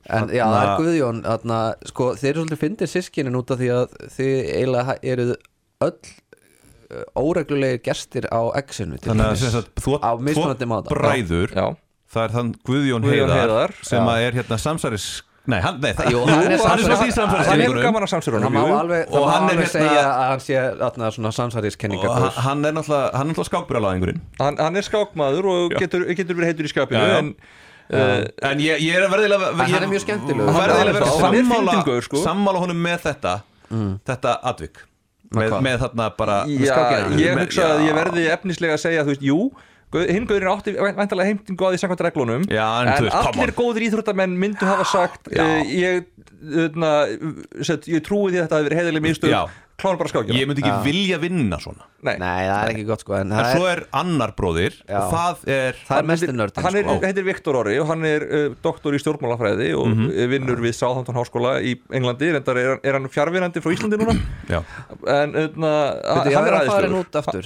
en menna, ef ég hefði keft mér tvö bitcoin þú veist, fyrir 15 árum, þá væri ég milli í dag algjörlega en, Já. það er Guðjón þarna, sko, þeir eru svolítið fyndið sískinin út af því að þið eiginlega eruð öll uh, óreglulegir gestir á X-inu til Þannig að dæmis. sem sagt, þú Á átt bræður já, Það er þann Guðjón, Guðjón Heiðar, Heiðar, sem já. að er hérna samsæris Nei, hann, nei, það, Jú, hann er Jú, hann er gaman að það samsverunum má alveg, Og það má hann alveg hérna- segja að hann sé þarna, svona samsæriskenninga Og hann- er náttúrulega, hann er náttúrulega skákbrálaðingurinn hann, hann er skákmaður og getur, getur verið heitur í já. en uh, En ég, ég er verðilega En hann er mjög skemmtilegur. Verðilega er það, er sammála, gaur, sko. sammála honum með þetta. Þetta atvik. Með, með þarna bara já, ég hugsa að ég verði efnislega að segja, þú veist, jú Gau- hinn gauðurinn átti væntalega heimtingu á því samkvæmt reglunum. Já, en en veist, allir góðir íþróttamenn myndu hafa sagt uh, ég, uh, set, ég trúi því að þetta hafi verið heiðileg mistök Já. klána bara skákina Ég myndi ekki Já. vilja vinna svona Nei. Nei, það er ekki gott sko En En það svo er, er annar bróðir Já. og það er það er Hann mestir nördin hann er, sko. heitir Viktor Orri og hann er uh, doktor í stjórnmálafræði og Mhm. mm vinnur við Southampton háskóla í Englandi reyndar er, hann- er hann fjárvinandi frá Íslandi núna Já, en uh, Veitu, ég hann er er að fara aðeinslegur út aftur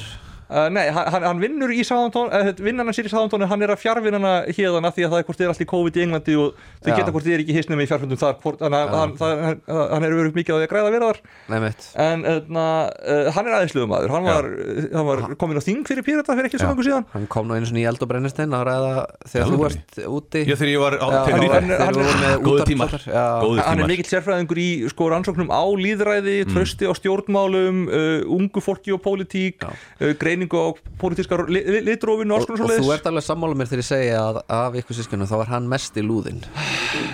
Uh, nei, hann, hann- hann vinnur í Sáðantón uh, vinnan hann sér í Sáðantón hann er að fjárvinnana hérðana því að það er hvort þið er allt í COVID í Englandi og þau Já. geta hvort þið er ekki hisnum í fjárfundum þar hvort, þannig að hann, það- hann, hann er verið mikið á því að græða að vera þar. Nei mitt en uh, uh, hann er aðeinsluðum maður hann var, hann var komin á þing fyrir Pírata fyrir ekki svo Já. langur síðan. Hann kom nú einu svona í eld og brennistein að ræða þegar þú varst úti. Já, þegar ég var á tenni þegar hann er- hann við er- vorum rannsóknum á líðræði, Mm. trösti á stjórnmálum uh, ungu fólki og pólitík Já. uh, greiningu á pólitíska li, li, litrófinu og alls og, og þú ert alveg sammála mér þegar ég segja að af ykkur sískunum þá var hann mest í lúðin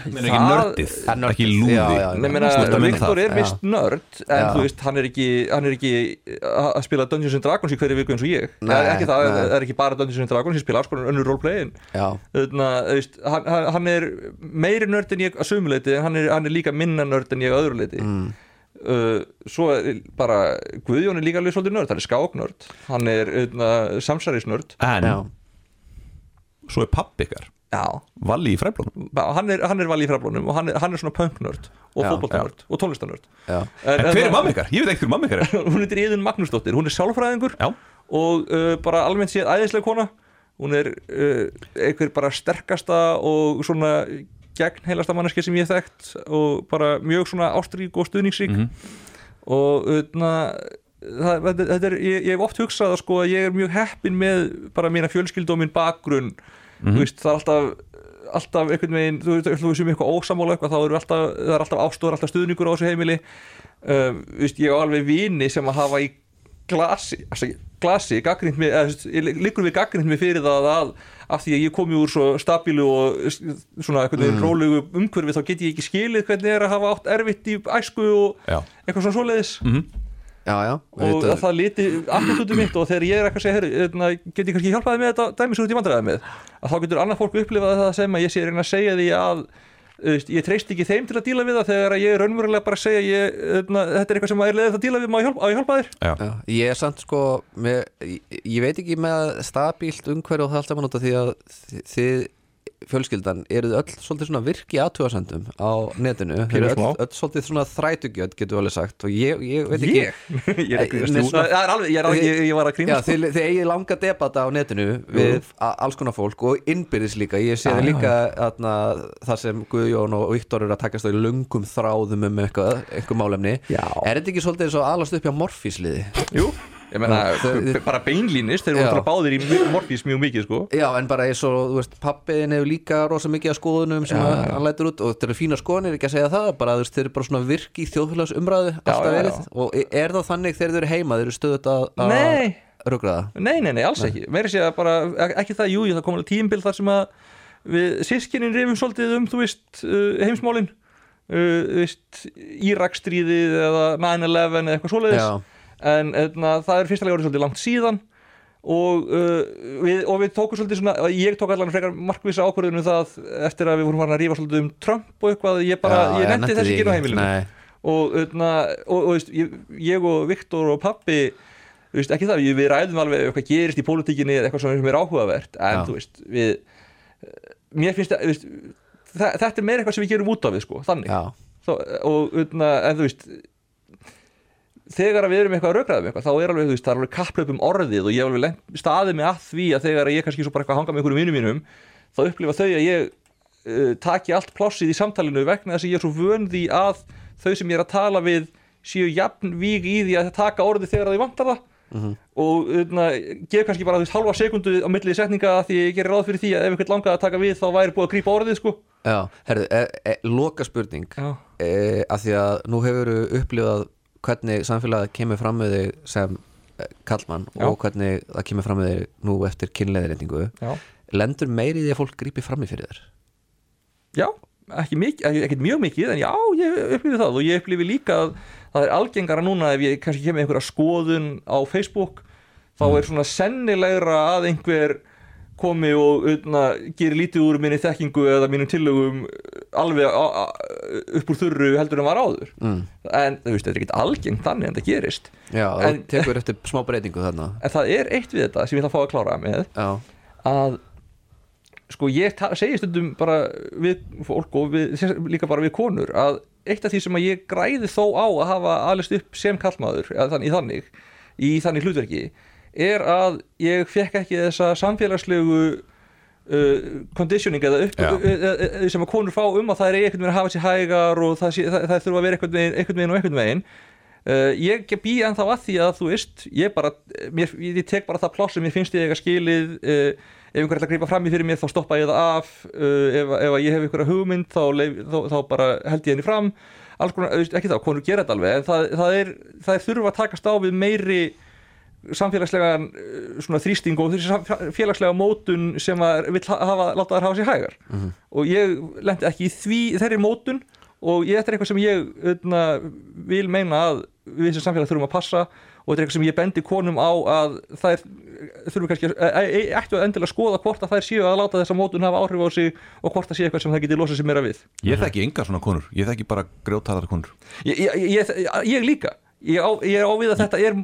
Men ekki nördið, ekki lúði Já, já. Nei, meina, Viktor er vist nörd en Já. þú veist, hann er ekki, hann er ekki að spila Dungeons and Dragons í hverju viku eins og ég Nei, það er ekki það, það er ekki bara Dungeons and Dragons ég spila alls konar önnur roleplayin Já, Þannig að, þú veist, hann, hann- er meiri nörd en ég að sumuleiti en hann er, hann er líka minna nörd en ég að öðru leiti mm. Uh, svo er bara Guðjón er líka alveg svolítið nörd, hann er skáknörd. Hann er uh, samsærisnörd. En já, svo er papp ykkar. Já, Valli í fræflónum. Hann er, hann er valið í fraflónum og hann er, hann er svona punknörd og Já, fótboltanörd og tónlistanörd já, En hver er mamma ykkar? Ég veit ekki hver mamma ykkar er. *laughs* Hún heitir Iðun Magnúsdóttir, hún er sálfræðingur Já, og uh, bara almennt séð æðislega kona. Hún er uh, einhver bara sterkasta og svona gegn heilasta manneski sem ég þekkt og bara mjög svona ástrík og stuðningsrík Mhm. og öðna, það, þetta, er, ég, ég hef oft hugsað að sko að ég er mjög heppin með bara mína fjölskyldu og minn bakgrunn Mhm. þú veist, það er alltaf alltaf einhvern veginn, þú veist, þú veist um eitthvað ósamála eitthvað, þá eru alltaf, það er alltaf ástóður alltaf stuðningur á þessu heimili um, veist, ég á alveg vini sem að hafa í glasi, glasi liggur við gaggrind mig fyrir það að af því að ég komi úr svo stabílu og svona einhvern veginn rólegu umhverfi þá get ég ekki skilið hvernig er að hafa átt erfitt í æsku og já. eitthvað svona svoleiðis. Mhm. já, já. Og Auðvitað- að það liti attitúti mitt og þegar ég er eitthvað að segja hérna, get ég kannski hjálpaði með þetta dæmi svo út í vandræði með? Að þá getur annað fólk upplifað það sem að ég sé reyna að segja því að veist, ég treyst ekki þeim til að díla við það þegar að ég er raunverulega bara að segja ég, hérna, þetta er eitthvað sem er leiðið að díla við ég hjálpa, á ég hjálpa þér? Já, Já, ég er samt sko með, ég, ég veit ekki með stabílt umhverju og það allt saman út af því að þi- þið fjölskyldan eruð öll svolítið svona virki aðtúasendum á netinu? Smá. öll, öll svolítið svona þrætugjöld getur alveg sagt? Og ég, ég veit ekki. Ég, *laughs* ég er ekki alveg, ég, ég, ég var að þið, þið eigið langa debata á netinu við alls konar fólk og innbyrðis líka. Ég sé já, líka atna, það sem Guðjón og Viktor eru að takast á í lungum þráðum um eitthvað, eitthvað málefni. Já. er þetta ekki svolítið eins og alast upp hjá morfísliði? Jú, ég meina, þau- bara beinlínis þeir voru báðir í morfís mjög mikið sko. Já, en bara eins og, þú veist, pappiðin hefur líka rosa mikið af skoðunum sem Já, hann lætur út og þetta eru fína skoðunir, ekki að segja það bara, þú veist, þeir eru bara svona virki í þjóðfélagsumræðu alltaf já, verið. Já. og er það þannig þegar þeir eru heima, þeir eru stöðut að að Nei, Nei, nei, nei, alls ekki. Meiri sé að bara, ek- ekki það, jú, jú, það kom alveg tímbil þar sem að við sískinin rifum svolítið um, þú veist, uh, heimsmálin. Uh, Írakstríðið eða 9-11 eða eitthvað svoleiðis. Já, en eðna, það er fyrsta orðið svolítið langt síðan og, uh, við, og við tókum svolítið svona, ég tók allan frekar markvisa ákvörðunum það eftir að við vorum að rífa svolítið um Trump og eitthvað, ég bara, já, ég nefndi þess ekki heimilinu. Nei, og, öðna, og, og veist, ég, ég og Viktor og pappi veist, ekki það, við ræðum alveg eitthvað gerist í pólitíkinni eitthvað sem er áhugavert en Já. þú veist, við mér finnst það, veist, þa- þetta er meira eitthvað sem við gerum út af við, sko, þannig. Þó, og, öðna, en þú veist þegar við erum eitthvað að raukraðum eitthvað, þá er alveg, þú veist, það er alveg kapplöp um orðið og ég hef alveg staðið mig að því að þegar ég kannski svo bara eitthvað að hanga með einhverjum vinnum mínum þá upplifa þau að ég uh, taki allt plássið í samtalinu vegna þess að ég er svo vön því að þau sem ég er að tala við séu jafn víg í því að taka orðið þegar þau vantar það. Og uh, gef kannski bara þú veist, halva sekundu á millið setninga að því ég gerir ráð fyrir því að ef einhvern langaði að taka við þá væri búið að grípa orðið sko. Já Herðu, e, e, loka spurning e, að því að nú hefur upplifað hvernig samfélagið kemur fram með þig sem e, kallmann Já. og hvernig það kemur fram með þig nú eftir kynleiðirendingu já, lendur meiri því að fólk grípi fram í fyrir þér? Já ekki mikið, ekki, mjög mikið en já, ég upplifi það og ég upplifi líka að það er algengara núna ef ég kannski kemur einhverja skoðun á Facebook þá er svona sennilegra að einhver komi og utna, gerir lítið úr minni þekkingu eða mínum tillögum alveg a, a, upp úr þurru heldur en var áður. Mm. en þú veist, þetta er ekkert algengt þannig en það gerist. Já, En- þú tekur eftir smá breytingu þarna. *laughs* En það er eitt við þetta sem ég ætla að fá að klára með Já, að sko ég ta- segi stundum bara við fólk og við, líka bara við konur að eitt af því sem að ég græði þó á að hafa alist upp sem kallmaður í þannig í þannig hlutverki er að ég fekk ekki þessa samfélagslegu uh, conditioning eða upp Já. uh, uh, uh, sem að konur fá um að það er einhvern veginn að hafa sér hægar og það, það, það þurfa að vera einhvern veginn, einhvern veginn og einhvern veginn Uh, ég bý ennþá að því að þú veist ég bara, mér, ég tek bara það pláss sem ég finnst ég eiga skilið uh, ef einhver ætla að grípa fram í fyrir mér þá stoppa ég það af uh, ef, ef ég hef einhverja hugmynd þá, leif, þá, þá bara held ég henni fram alls konar, ekki það, konur gera þetta alveg en það, það, er, það er þurfa að takast á við meiri samfélagslega svona þrýsting og þessi félagslega mótun sem að vill ha- hafa, láta þær hafa sér hægar. Og ég lendi ekki í því þeirri mótun og ég, þetta er eitthvað sem ég öðna, vil meina að við sem samfélag þurfum að passa og þetta er eitthvað sem ég bendi konum á að þær þurfum kannski að, að, að, ættu að endilega skoða hvort að þær séu að láta þessa mótun hafa áhrif á sig og hvort það sé eitthvað sem það geti losað sér meira við. Ég þekki engar svona konur, ég þekki bara grjótarar konur. Ég, ég, ég líka ég ég er ávið að þetta er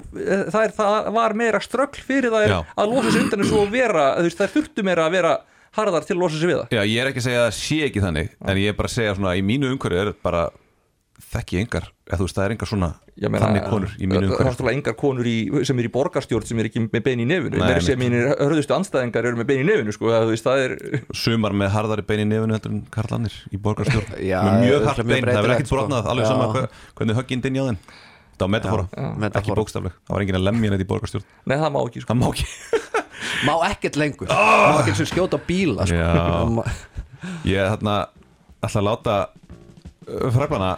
það, er, það var meira ströggl fyrir þær Já. að losa sig undan þessu og vera þær þurftu meira að vera harðar til að losa sig við það. Já, ég er ekki að segja að það sé ekki þannig en ég er bara að segja svona, í mínu umhverju er bara þekki engar, eða þú veist, það er engar svona Ég meina, þannig konur í mínu það er umhverju náttúrulega engar konur í, sem er í borgarstjórn sem er ekki með bein í nefinu. Nei, sem mínir hörðustu anstæðingar eru með bein í nefinu sko, það, veist, það er Sumar með harðari bein í nefinu heldur en karlanir í borgarstjórn. Já, með mjög hart bein, það verður ekkert brotnað sko. alveg sama hver, hvernig högginn inn í á þeim það var metafóra, Já, ekki metafóra. bókstafleg. Það var enginn að lemja neitt í borgarstjórn. Nei, það má ekki sko. það má ekki. Má ekkert lengur. Má ekkert sem skjóta bíla sko. Já. Ég er þarna ætla að láta uh, fræflana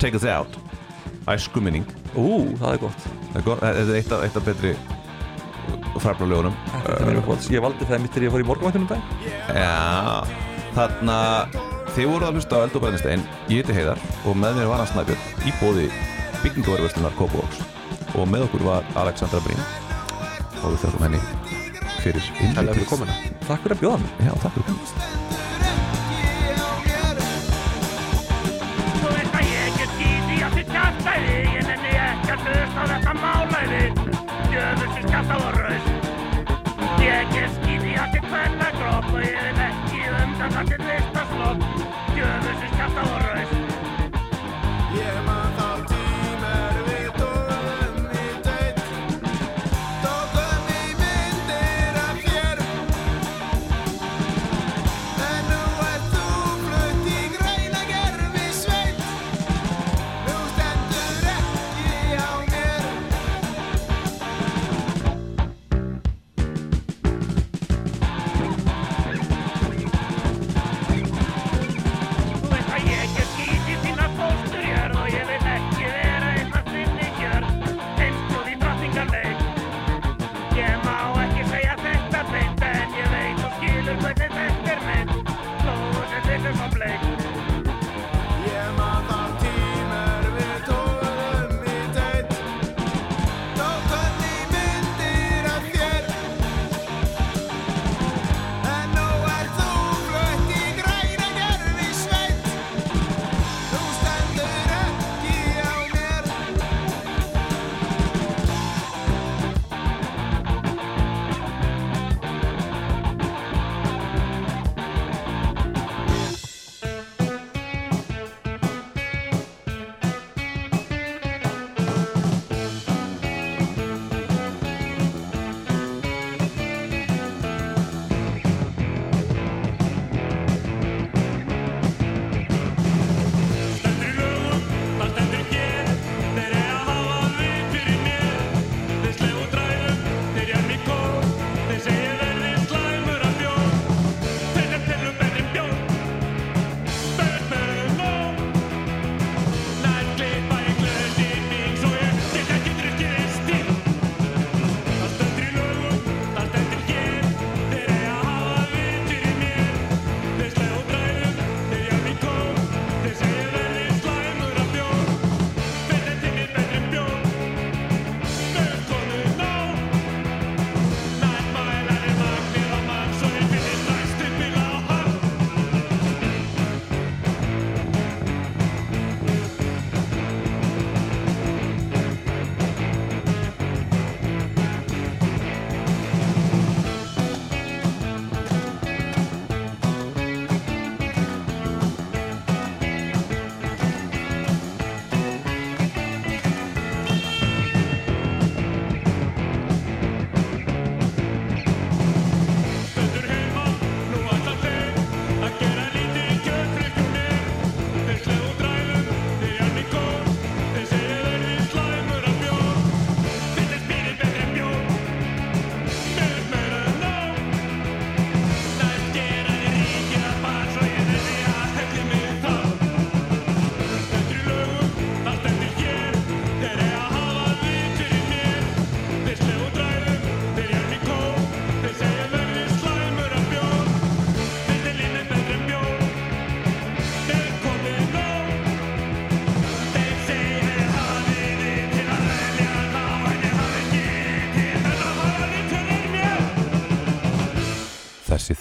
take us out. Æskuminning. Ú, það er gott. Er þetta er eitt af, eitt af betri er mér uppáhalds. Ég valdi það mitt þegar ég fór í morgunvæntunum dag. Já, þarna þið voru að hlusta á Eld og Brennistein ég heiti Heiðar og með mér var hann Snæbjörn í bóði byggingavarverslunar Kópavóks og með okkur var Alexandra Brím og við þökkum henni fyrir innlítið komuna. Takk fyrir að bjóða mér Já, takk fyrir að þitt kjastæði Ég nenni ekki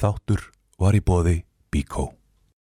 þáttur var í bóði